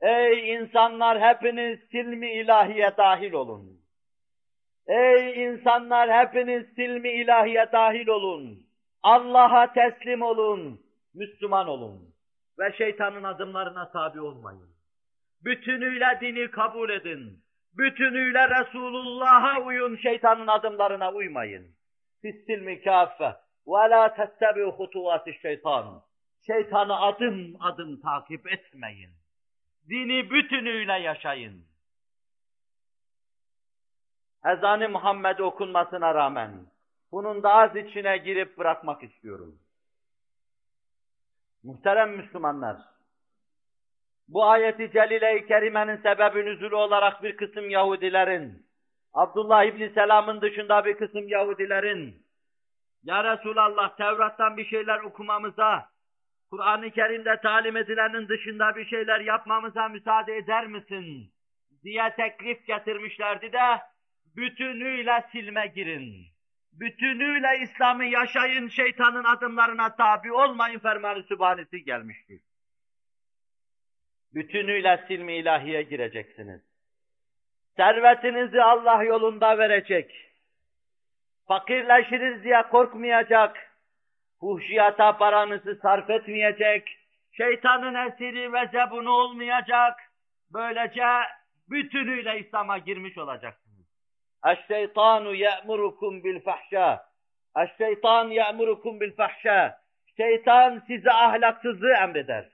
Ey insanlar hepiniz silmi ilahiye dahil olun. Ey insanlar hepiniz silmi ilahiye dahil olun. Allah'a teslim olun. Müslüman olun. Ve şeytanın adımlarına tabi olmayın. Bütünüyle dini kabul edin. Bütünüyle Resulullah'a uyun, şeytanın adımlarına uymayın. Fissilmi kâffe ve lâ tettebi'u hutuvâti şeytan. Şeytanı adım adım takip etmeyin. Dini bütünüyle yaşayın. Ezan-ı Muhammed okunmasına rağmen bunun da az içine girip bırakmak istiyorum. Muhterem Müslümanlar, bu ayeti celile-i kerimenin sebebi nüzulü olarak bir kısım Yahudilerin, Abdullah İbni Selam'ın dışında bir kısım Yahudilerin, Ya Resulallah Tevrat'tan bir şeyler okumamıza, Kur'an-ı Kerim'de talim edilenin dışında bir şeyler yapmamıza müsaade eder misin? diye teklif getirmişlerdi de, bütünüyle silme girin. Bütünüyle İslam'ı yaşayın, şeytanın adımlarına tabi olmayın fermanı sübhanesi gelmiştir. Bütünüyle silmi ilahiye gireceksiniz. Servetinizi Allah yolunda verecek. Fakirleşiriz diye korkmayacak. Fuhşiyata paranızı sarf etmeyecek. Şeytanın esiri ve zebunu olmayacak. Böylece bütünüyle İslam'a girmiş olacaksınız. Eşşeytanu ye'murukum bil fahşa. Eşşeytan ye'murukum bil fahşa. Şeytan size ahlaksızlığı emreder.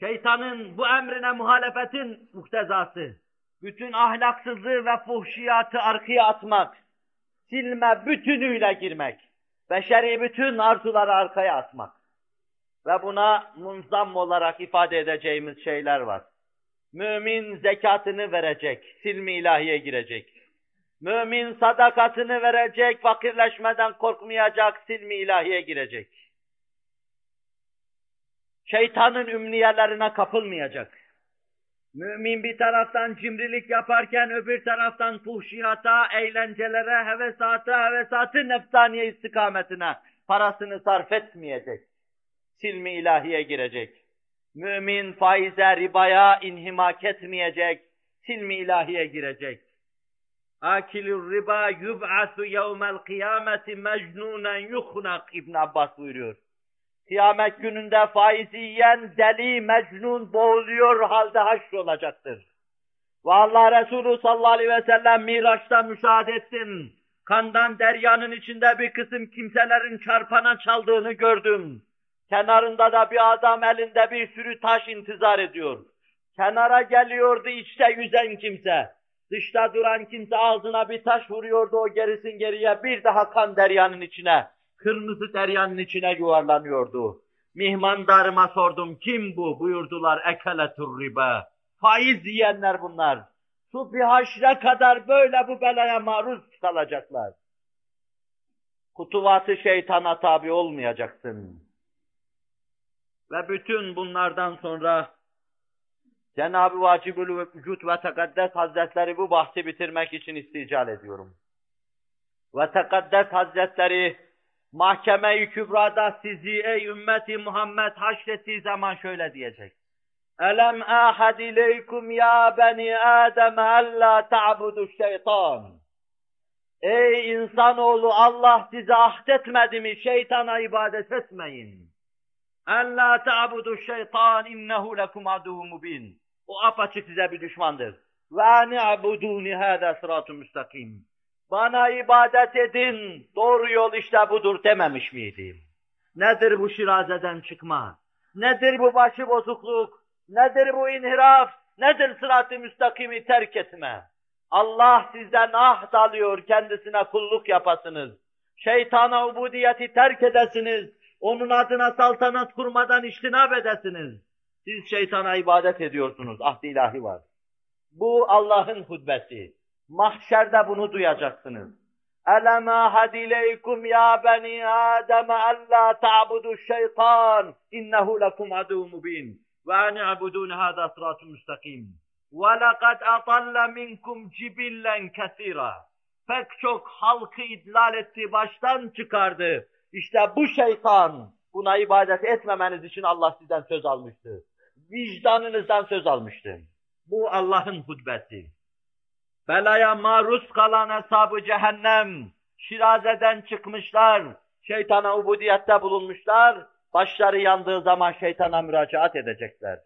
Şeytanın bu emrine muhalefetin muhtezası, bütün ahlaksızlığı ve fuhşiyatı arkaya atmak, silme bütünüyle girmek, beşeri bütün arzuları arkaya atmak. Ve buna munzam olarak ifade edeceğimiz şeyler var. Mümin zekatını verecek, silmi ilahiye girecek. Mümin sadakatını verecek, fakirleşmeden korkmayacak, silmi ilahiye girecek şeytanın ümniyelerine kapılmayacak. Mümin bir taraftan cimrilik yaparken öbür taraftan fuhşiyata, eğlencelere, hevesata, hevesatı nefsaniye istikametine parasını sarf etmeyecek. Silmi ilahiye girecek. Mümin faize, ribaya inhimak etmeyecek. Silmi ilahiye girecek. Akilur riba yub'asu yevmel kıyameti mecnunen yuhnak İbn Abbas buyuruyor. Kıyamet gününde faizi yiyen deli mecnun boğuluyor halde haşr olacaktır. Ve Allah Resulü sallallahu aleyhi ve sellem Miraç'ta müşahede ettim. Kandan deryanın içinde bir kısım kimselerin çarpana çaldığını gördüm. Kenarında da bir adam elinde bir sürü taş intizar ediyor. Kenara geliyordu içte yüzen kimse. Dışta duran kimse ağzına bir taş vuruyordu o gerisin geriye bir daha kan deryanın içine. Kırmızı deryanın içine yuvarlanıyordu. Mihmandarıma sordum kim bu? Buyurdular ekeletur riba. Faiz yiyenler bunlar. Subhi haşre kadar böyle bu belaya maruz kalacaklar. Kutuvatı şeytana tabi olmayacaksın. Ve bütün bunlardan sonra Cenab-ı Vacibül Vücut ve Tekaddes Hazretleri bu bahsi bitirmek için istical ediyorum. Ve Tekaddes Hazretleri Mahkeme-i Kübra'da sizi ey ümmeti Muhammed haşrettiği zaman şöyle diyecek. Elem ahad ileykum ya beni Adem alla ta'budu şeytan. Ey insanoğlu Allah size ahdetmedi mi şeytana ibadet etmeyin. Alla ta'budu şeytan innehu lekum aduwwun mubin. O apaçık size bir düşmandır. Ve ni'buduni hâzâ sıratun müstakim. Bana ibadet edin, doğru yol işte budur dememiş miydim? Nedir bu şirazeden çıkma? Nedir bu başı bozukluk? Nedir bu inhiraf? Nedir sırat-ı müstakimi terk etme? Allah sizden ahd alıyor kendisine kulluk yapasınız. Şeytana ubudiyeti terk edesiniz. Onun adına saltanat kurmadan iştinab edesiniz. Siz şeytana ibadet ediyorsunuz. Ahd ilahi var. Bu Allah'ın hutbesi. Mahşerde bunu duyacaksınız. Elem ahad ileykum ya beni Adem alla ta'budu şeytan innehu lekum aduvun mubin ve an i'budun hada sıratun müstakim. Ve lekad atalla minkum cibillen kesira. Pek çok halkı idlal etti, baştan çıkardı. İşte bu şeytan, buna ibadet etmemeniz için Allah sizden söz almıştı. Vicdanınızdan söz almıştı. Bu Allah'ın hutbesi. Belaya maruz kalan hesabı cehennem, şirazeden çıkmışlar, şeytana ubudiyette bulunmuşlar, başları yandığı zaman şeytana müracaat edecekler.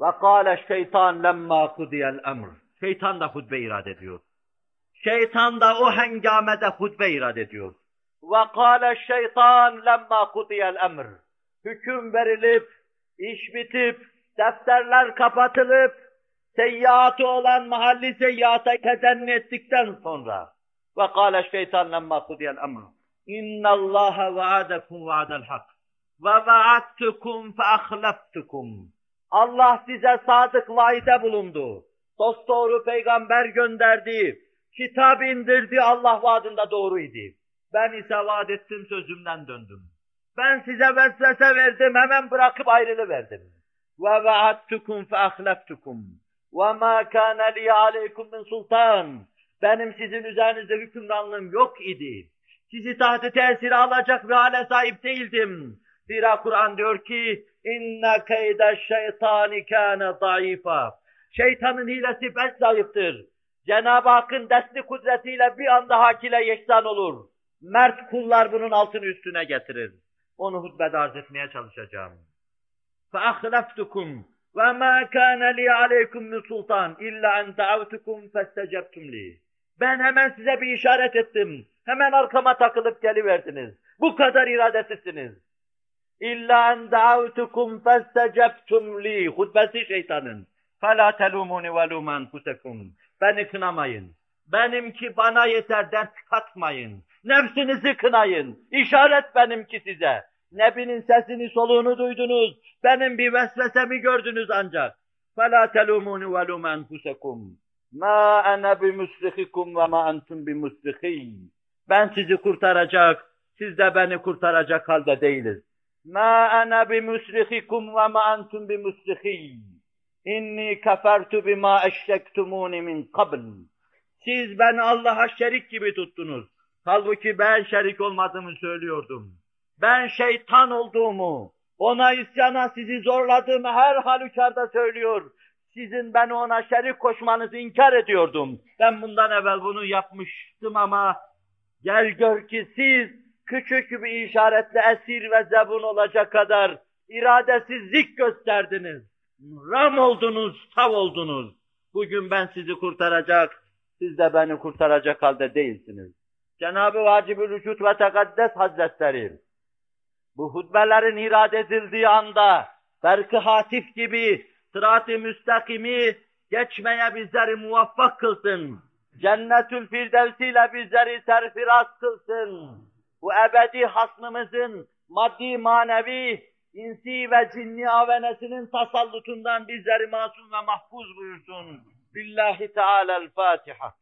Ve kâle şeytan lemma kudiyel emr. Şeytan da hutbe irad ediyor. Şeytan da o hengamede hutbe irad ediyor. Ve kâle şeytan lemma kudiyel emr. Hüküm verilip, iş bitip, defterler kapatılıp, seyyiatı olan mahalli seyyata tezenni ettikten sonra ve kâle şeytan lemma kudiyel emr inna allaha vaadakum vaadel hak ve vaadtukum fe ahlaftukum Allah size sadık vaide bulundu. Dost doğru peygamber gönderdi. Kitap indirdi Allah vaadinde doğruydu. Ben ise vaat ettim sözümden döndüm. Ben size vesvese verdim hemen bırakıp ayrılıverdim. Ve vaadtukum fe ahlaftukum. وَمَا كَانَ لِيَ عَلَيْكُمْ مِنْ sultan. Benim sizin üzerinizde hükümranlığım yok idi. Sizi tahtı tesiri alacak bir hale sahip değildim. Zira Kur'an diyor ki, اِنَّ كَيْدَ الشَّيْطَانِ كَانَ ضَعِيفًا Şeytanın hilesi pek zayıftır. Cenab-ı Hakk'ın desti kudretiyle bir anda hakile yeksan olur. Mert kullar bunun altını üstüne getirir. Onu hutbede arz etmeye çalışacağım. ve ma kana li aleykum min sultan illa en da'avtukum festecebtum li. Ben hemen size bir işaret ettim. Hemen arkama takılıp geliverdiniz. Bu kadar iradesizsiniz. İlla en da'avtukum festecebtum li. Hutbesi şeytanın. Fela telumuni ve luman kusekum. Beni kınamayın. Benimki bana yeter dert katmayın. Nefsinizi kınayın. İşaret benimki size. Nebinin sesini, soluğunu duydunuz. Benim bir vesvesemi gördünüz ancak. فَلَا تَلُومُونِ وَلُومَ أَنْفُسَكُمْ مَا أَنَا بِمُسْرِخِكُمْ وَمَا أَنْتُمْ بِمُسْرِخِينَ Ben sizi kurtaracak, siz de beni kurtaracak halde değiliz. مَا أَنَا بِمُسْرِخِكُمْ وَمَا أَنْتُمْ بِمُسْرِخِينَ İnni kefertu bima eşrektumuni min qabl. Siz beni Allah'a şerik gibi tuttunuz. Halbuki ben şerik olmadığımı söylüyordum. Ben şeytan olduğumu, ona isyana sizi zorladığımı her halükarda söylüyor. sizin ben ona şerik koşmanızı inkar ediyordum. Ben bundan evvel bunu yapmıştım ama gel gör ki siz küçük bir işaretle esir ve zebun olacak kadar iradesizlik gösterdiniz. Ram oldunuz, tav oldunuz. Bugün ben sizi kurtaracak, siz de beni kurtaracak halde değilsiniz. Cenab-ı Vacib-ül Vücut ve Tekaddes Hazretleri, bu hutbelerin irad edildiği anda, Berk-ı Hatif gibi sırat-ı müstakimi geçmeye bizleri muvaffak kılsın. Cennetül Firdevsiyle bizleri serfiraz kılsın. Bu ebedi hasmımızın maddi manevi, insi ve cinni avenesinin tasallutundan bizleri masum ve mahfuz buyursun. Billahi Teala'l-Fatiha.